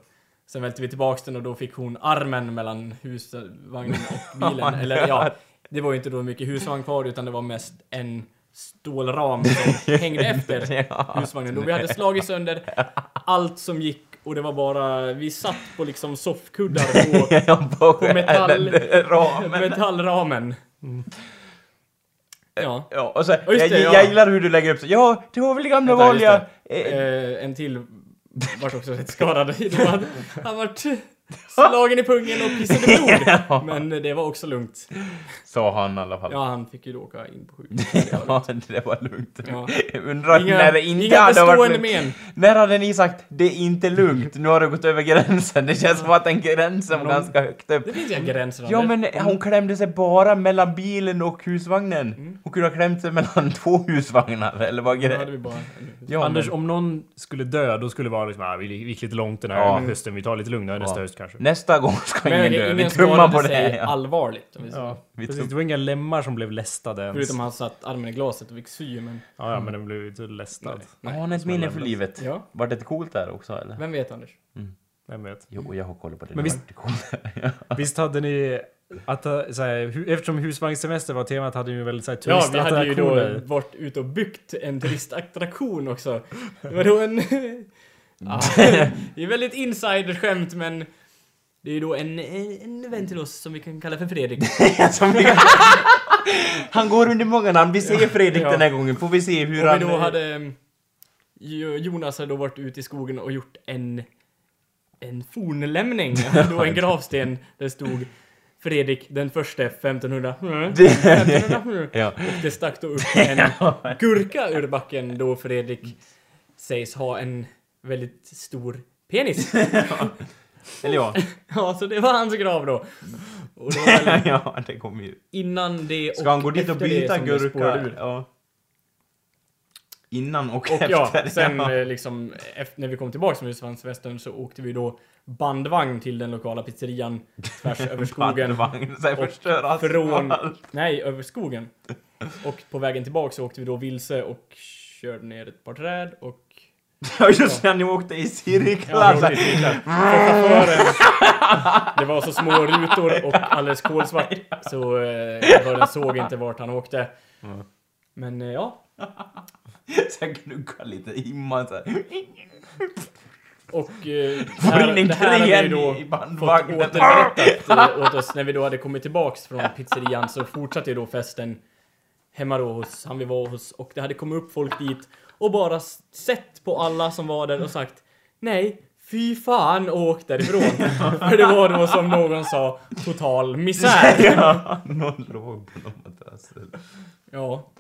sen välte vi tillbaks den och då fick hon armen mellan husvagnen och bilen. Eller ja, det var ju inte då mycket husvagn kvar utan det var mest en stålram som hängde efter Ja. husvagnen. Då vi hade slagit sönder allt som gick och det var bara, vi satt på liksom soffkuddar *laughs* på på, metall- ramen. metallramen. Ja. Ja, och så, just jag, det, jag ja. gillar hur du lägger upp så. Ja, det var väl det gamla Vänta, vanliga... Eh, en till vart också rätt skadad. *laughs* Han vart slagen i pungen och pissade blod. *laughs* Men det var också lugnt. Sa han i alla fall. Ja, han fick ju då åka in på sjukhus. *laughs* Ja, det var lugnt. Ja. Undrar Inga, när det inte inga hade varit lugnt. men. När hade ni sagt det är inte lugnt, nu har du gått över gränsen? Det känns som att den gränsen var ganska högt upp. Det finns inga gränser. Ja Anders. men hon klämde sig bara mellan bilen och husvagnen. Mm. Hon kunde ha klämt sig mellan *laughs* två husvagnar, eller vad grejen? bara... Ja, Anders, men om någon skulle dö, då skulle det vara liksom, ah, vi gick lite långt den här Ja. hösten, vi tar lite lugnare nästa Ja. höst kanske. Nästa gång ska Men ingen dö, vi tummar på det. Ja. allvarligt. Om vi säger. Ja, Vi precis. tum- Det var inga lemmar som blev lästade ens. Förutom han satt armen i glaset och fick sy, men... Ja, ja, men den blev ju inte lästad. Ja, han har ett minne för livet. Ja. Var det coolt där också eller? Vem vet, Anders? Vem vet. Jo, jag har koll på det. Men det visst- var inte coolt. *laughs* Visst hade ni... Att, eh, så här, hu- eftersom husvagnssemester var temat hade ni ju väldigt så här, Ja, vi hade ju då turistattraktioner. varit ute och byggt en turistattraktion också. Det var då en... *laughs* ja, det är väldigt insiderskämt men... Det är ju då en, en vän till oss som vi kan kalla för Fredrik. *laughs* *laughs* Han går under många namn. Vi ser Fredrik Ja. den här gången, får vi se hur Och han... vi då hade... Jo- Jonas hade då varit ute i skogen och gjort en... En fornlämning. *laughs* Då en gravsten där stod Fredrik den första 1500. Det- 1500. Ja. Och det stack då upp en gurka ur backen då Fredrik sägs ha en väldigt stor penis. Eller ja. *laughs* Ja, så det var hans grav då. Och det var *laughs* väl ja, det kommer ju. innan det och Ska han gå dit och efter det byta som det spårade gurka? ur. Ja. Innan och, Och efter. ja, sen ja. eh, liksom efter, när vi kom tillbaka från husvagnsfesten så åkte vi då bandvagn till den lokala pizzerian tvärs *laughs* över skogen. Bandvagn, så här Och förstör allt. Från, nej, över skogen. Och på vägen tillbaka så åkte vi då vilse och körde ner ett par träd och... *laughs* Ja, just det, ni åkte i cirklar. Ja, här. chauffören, *laughs* det var så små rutor och alldeles kolsvart så eh, chauffören såg inte vart han åkte. Men eh, ja, Så här gnugga lite imman så här. och eh, in en det här hade vi då i fått återberättat eh, åt oss när vi då hade kommit tillbaks från pizzerian så fortsatte ju då festen hemma då hos han vi var hos och det hade kommit upp folk dit och bara sett på alla som var där och sagt nej, fy fan och åkt därifrån. *laughs* För det var då som någon sa total misär. *laughs* Ja, någon låg på någon madrass Ja,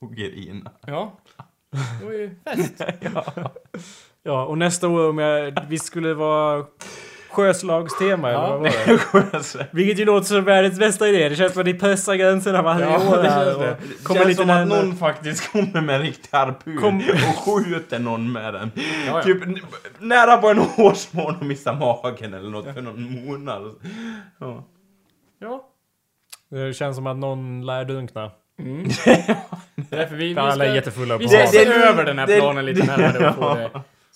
och grina. ja. Det var ju fest. *laughs* Ja, och nästa år om jag... Vi skulle vara sjöslagstema eller Ja. vad var det? *laughs* Vilket ju låter som världens bästa idé. Det känns som att ni pressar gränserna varje Ja, år det här känns och det. kommer Känns lite som att närmare. någon faktiskt kommer med en riktig harpun Kom- och skjuter någon med den. Ja, ja. Typ n- nära på en hårsmån och missar magen eller något för någon månad. Ja. Ja. Det känns som att någon lär dunkna. Mm. *laughs* Därför vi, vi För alla är ska- jättefulla Vi på ska Det- se det- över den här det- planen lite närmare och få det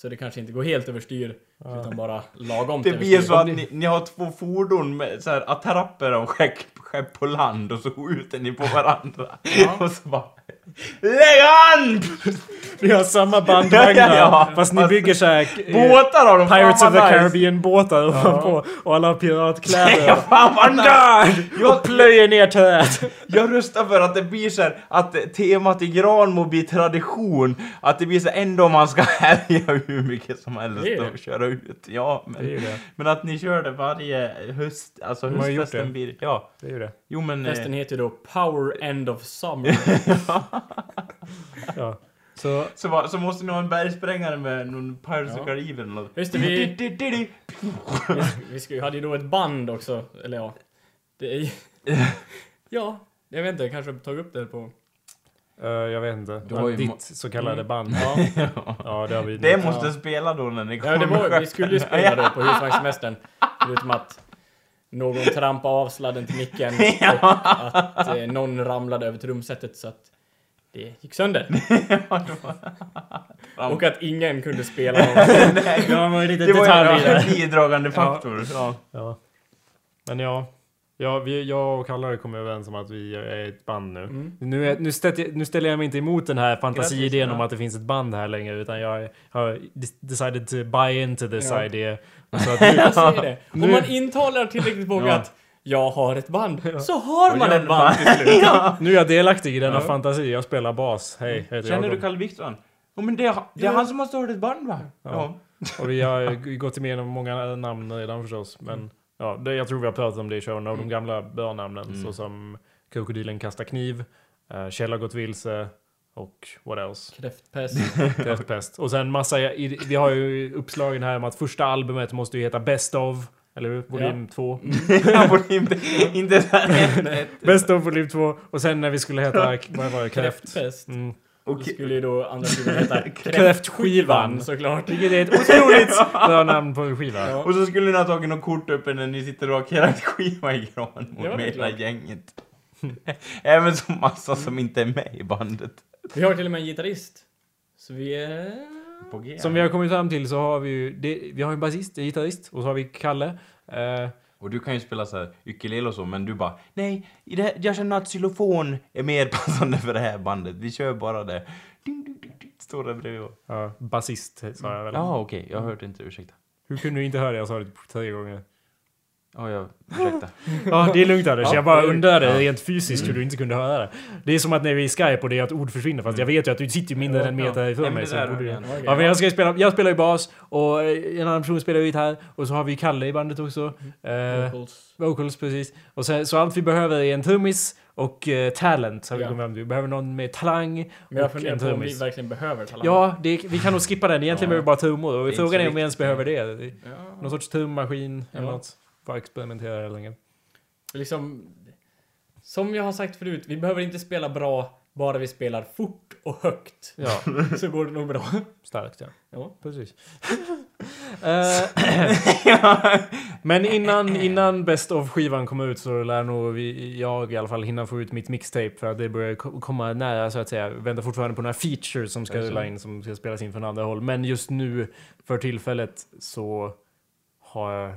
så det kanske inte går helt överstyr utan bara lagom Det blir så att ni, ni har två fordon med så här attrapper av skepp, skepp på land och så skjuter ni på varandra. *laughs* och så bara... Lägg an! Vi har samma bandvagnar *laughs* Ja, ja. fast ni bygger såhär... Båtar har de! Pirates of the nice. Caribbean båtar ovanpå och alla har piratkläder. Ja, fan vad nice! Jag plöjer ner träd. Jag röstar för att det blir så här, att temat i Granmo blir tradition. Att det blir så dag man ska *laughs* härja hur mycket som helst Det är det. och köra ut. Ja, men, Det men att ni kör det varje höst, alltså höstfesten blir... Ja, Det är ju det. Jo men... eh, Festen heter ju då Power End of Summer. Ja. Så Så, va- så måste ni ha en bergsprängare med någon Pirates of Ja. Caribbean eller något. Just det, vi- Di- di- di- di. vi, vi ska, ju- hade ju då ett band också, eller ja. Det är *laughs* Ja, jag vet inte, jag kanske tagit upp det på... Eh, jag vet inte. Du har ju Ditt så kallade band. Ja, *laughs* Ja, det har vi. Det måste spela då när ni kommer. ja det var, vi skulle ju spela då på *laughs* husvagnssemestern. Förutom att någon trampade av sladden till micken *laughs* och att eh, någon ramlade över trumsetet så att det gick sönder. *laughs* och att ingen kunde spela *laughs* någon. Det var en liten Det var detalj där. en bidragande faktor. Ja. Ja. Men ja. Ja, vi, jag och Kalle kommer överens om att vi är ett band nu. Mm. Nu, är, nu, ställer, nu ställer jag mig inte emot den här fantasiidén om att det finns ett band här längre utan jag har decided to buy into this Ja. idea. Så att nu, *laughs* Jag säger det. *laughs* Om man intalar tillräckligt många Ja. att jag har ett band, så har man ett band till slut. *laughs* Ja. nu är jag delaktig i denna Ja. fantasi. Jag spelar bas. Hej, heter Känner jag. du Kalle Wikstrand? Ja men det är, det är han som har startat ett band va? Ja. Och vi har gått igenom många namn redan förstås. Men ja, det, jag tror vi har pratat om det i showen. Av de gamla börnamnen. Mm. Såsom Krokodilen kastar kniv. Uh, Kjell har gått vilse. Och what else? Kräftpest. *laughs* Kräftpest. Och sen massa, vi har ju uppslagen här om att första albumet måste ju heta Best of. Eller hur? Volym 2. Han får inte, inte *laughs* Best of volym 2. Och sen när vi skulle heta, vad var det? Kräft. Kräftpest. Mm. Det skulle ju då andra sidan heta *laughs* Kräftskivan. såklart. Vilket är ett otroligt bra namn på en skiva. Ja. Och så skulle ni ha tagit något kort uppe när ni sitter och har kräftskiva i granen Ja, mot hela gänget. Även så massa som inte är med i bandet. Vi har till och med en gitarrist. Så vi är... På G. Som vi har kommit fram till så har vi ju, det, vi har en basist, en gitarrist och så har vi Kalle. Eh, Och du kan ju spela så här ukulele och så, men du bara Nej, i det här, jag känner att xylofon är mer *laughs* passande för det här bandet. Vi kör bara det. Ding, ding, ding, ding, står där bredvid. och- ja, basist sa jag väl. Jaha, okej. Jag hörde inte. Ursäkta. Hur kunde du inte höra det? Jag sa det tre gånger. Ja, jag... Ursäkta. *laughs* Ja, det är lugnt Anders. Ja, jag bara det är lugnt. undrade Ja. rent fysiskt hur du inte kunde höra det. Det är som att när vi är i Skype och det är att ord försvinner. Fast jag vet ju att du sitter ju mindre än en meter Ja, ifrån mig. Så borde igen. Ja, men jag, ska spela, jag spelar ju bas och eh, en annan person spelar ju gitarr. Och så har vi Kalle i bandet också. Eh, Vocals. vocals precis. Och så, så allt vi behöver är en trummis och eh, talent. Har vi Ja. kommit fram till. Vi behöver någon med talang Men jag funderar på om vi verkligen behöver talang. Ja, det, vi kan nog skippa den. Egentligen Ja. behöver vi bara trummor. Och frågan inte är om vi ens behöver det. Ja. Någon sorts trummaskin eller något. Att experimentera helt enkelt. Liksom... Som jag har sagt förut, vi behöver inte spela bra bara vi spelar fort och högt. Ja, *laughs* Så går det nog bra. starkt ja. Ja. Precis. *laughs* Eh, *laughs* Men innan, innan Best of skivan kommer ut så lär nog vi, jag i alla fall hinna få ut mitt mixtape för att det börjar ko- komma nära så att säga. Väntar fortfarande på några features som ska rulla in som ska spelas in från andra håll. Men just nu för tillfället så har jag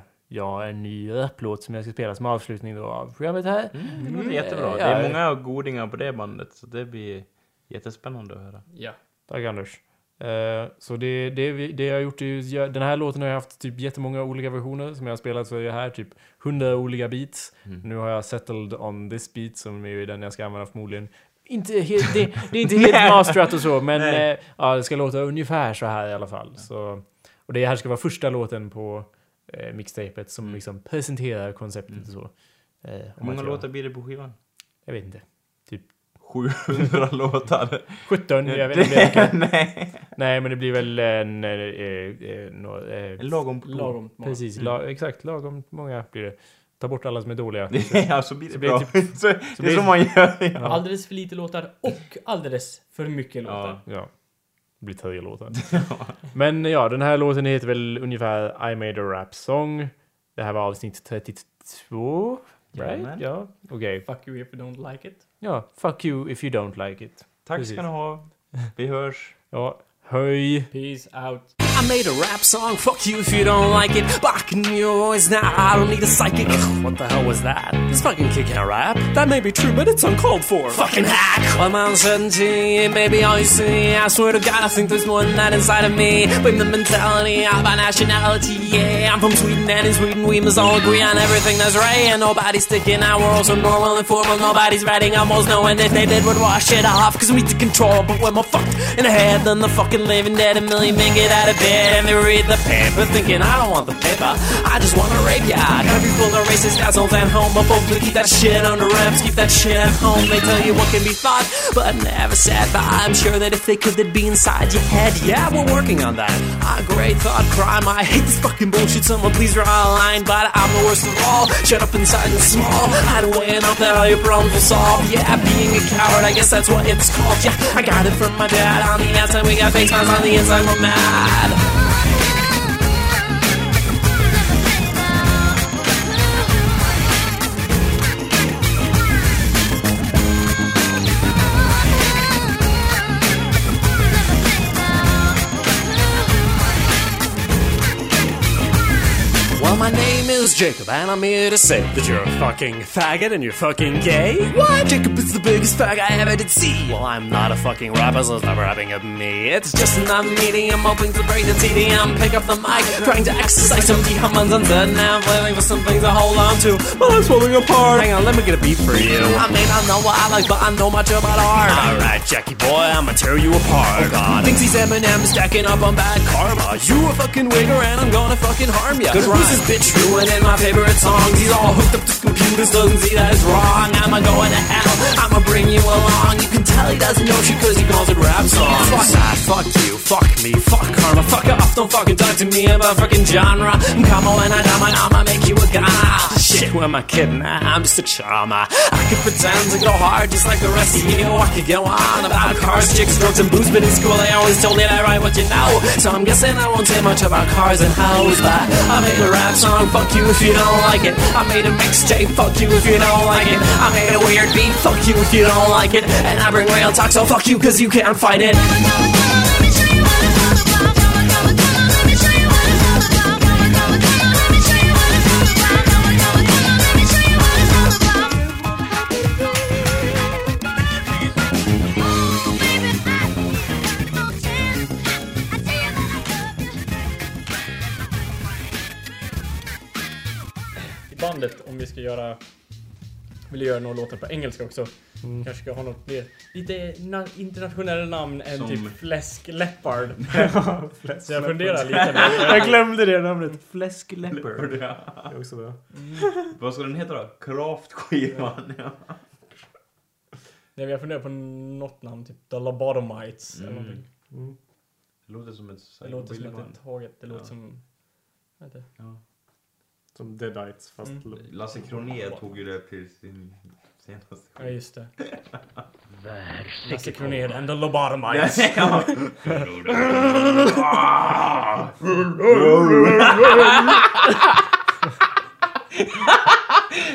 en ny raplåt som jag ska spela som avslutning då av programmet här. Det låter jättebra. Det Ja. är många godingar på det bandet, så det blir jättespännande att höra. Ja. Tack Anders. Eh, så det, det, vi- det jag har gjort är ju, jag- den här låten har jag haft typ jättemånga olika versioner som jag har spelat för det här, typ 100 olika beats. Mm. Nu har jag settled on this beat som är ju den jag ska använda förmodligen. Inte helt, det, det är inte *laughs* helt masterat och så, men eh, ja, det ska låta ungefär så här i alla fall. Så, och det här ska vara första låten på eh, mixtapet som Mm. liksom presenterar konceptet och så. Eh, Hur många att låtar blir det på skivan? Jag vet inte. 700 *laughs* låtar. 17, jag vet inte. Det- *laughs* Nej. Nej, men det blir väl en... Eh, eh, nå- eh, Lagom på Lagom många. Precis, la, exakt. Lagom många blir det. Ta bort alla som är dåliga. *laughs* Ja, så blir det Så blir bra. det så, det är så man gör. Ja. Alldeles för lite låtar och alldeles för mycket låtar. Ja. Ja. Blir tio låtar. *laughs* Men ja, den här låten heter väl ungefär I made a rap song. Det här var avsnitt 32. Right? Ja, okej. Fuck you if you don't like it. Ja, fuck you if you don't like it. Tack Precis. ska ni ha. *laughs* Vi hörs. Ja, höj. Peace out. I made a rap song, fuck you if you don't like it. Back in your voice now, I don't need a psychic. What the hell was that? This fucking kid can't rap. That may be true, but it's uncalled for. Fucking hack! I'm on 17, baby, all you see. I swear to God, I think there's more than that inside of me. Blame the mentality of our nationality, yeah. I'm from Sweden, and in Sweden we must all agree on everything that's right. And nobody's sticking our world so normal and formal. Nobody's writing almost knowing if they did would wash it off. Cause we need to control, but we're more fucked in the head, than the fucking living dead. A million men get out of bed. Sit and they read the paper, thinking I don't want the paper. I just wanna rape ya. Country full of racist assholes and homophobes. We keep that shit under wraps, keep that shit at home. They tell you what can be thought, but never said. But I'm sure that if they could, they'd be inside your head. Yeah, we're working on that. A great thought crime. I hate this fucking bullshit. Someone please draw a line, but I'm the worst of all. Shut up inside and small. Hide away and hope that all your problems will solve. Yeah, being a coward, I guess that's what it's called. Yeah, I got it from my dad. On the outside, we got fake smiles. On the inside, we're mad. Jacob, and I'm here to say that you're a fucking faggot and you're fucking gay. What? Jacob is the biggest fag I ever did see. Well, I'm not a fucking rapper, so stop rapping at me. It's just another meeting. I'm hoping to break the TDM, pick up the mic, trying to exercise some demons unsaid. Now I'm waiting for something to hold on to. My life's falling apart. Hang on, let me get a beat for you. I may not know what I like, but I know much about art. Alright, Jackie boy, I'ma tear you apart. Oh, God. Thinks he's Eminem stacking up on bad karma. You a fucking wigger, and I'm gonna fucking harm ya. Who's this bitch ruining my favorite songs? He's all hooked up to computers, doesn't see that it's wrong. I'ma go into hell, I'ma bring you along. You can tell he doesn't know shit cause he calls it rap songs. Fuck that, fuck you, fuck me, fuck karma, fuck off. Don't fucking talk to me about fucking genre. Come on, when I die, I'ma make you a ghana. Shit, who am I kidding? I'm just a charmer. I could pretend to go hard just like the rest of you. I could go on about cars, chicks, drugs, and booze, but in school they always told me that I write what you know. So I'm guessing I won't say much about cars and hoes, but I make a rap song, fuck you if you don't like it. I made a mixtape, fuck you if you don't like it. I made a weird beat, fuck you if you don't like it. And I bring real talk, so fuck you cause you can't fight it. Ska göra... Vill göra några låtar på engelska också. Kanske ska ha något mer... Lite na- internationella namn än Som- typ. Fläsk- *laughs* Så jag funderar lite. Men Jag glömde det namnet. Fläskleopard. Ja. Det är också bra. Vad ska den heta då? Kraftskivan? Ja. Nej, jag funderar på något namn, typ The Lobotomites eller Mm. någonting. Det låter som ett Det låter som att det psycho-band. är taget. Det låter Ja. som... vad heter det? Som Deadites fast... Mm. Lasse Kronér tog ju det till sin senaste Ja, just det. Lasse Kronér and the Lobotomites.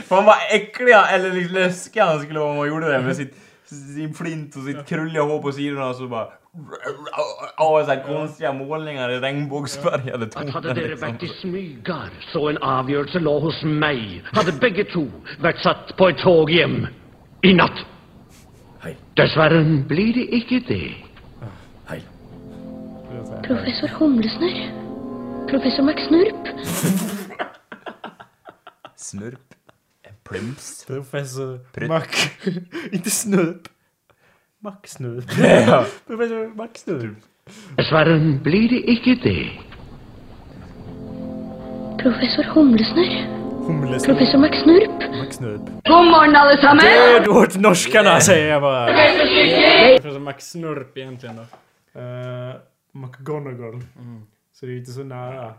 Fan vad äckliga eller liksom läskiga han skulle vara om han gjorde det med sitt, sin flint och sitt krulliga hår på sidorna och så bara... *laughs* Och så här konstiga målningar i regnbågsfärgade at hadde toner dere liksom. vært i smygar, så en avgjørelse lå hos meg, hadde begge to vært satt på et tog hjem i natt. Hei. Dessverre blir det ikke det. Hei. Professor Humlesnurr. Professor McSnurp. Snurp. *laughs* Plumps. Professor Prutt. Mac... *laughs* Inte Snup. Mac-Snup. *laughs* Ja. Professor Mac-Snup. Dessverre blir det ikke det. Professor Humlesnurr. Humles... Professor McSnurp. Mac-Snup. God morgon allesammans! Död åt norskarna säger jag bara. Professor McSnurp egentligen då. Uh, McGonagall. Så det är inte så nära.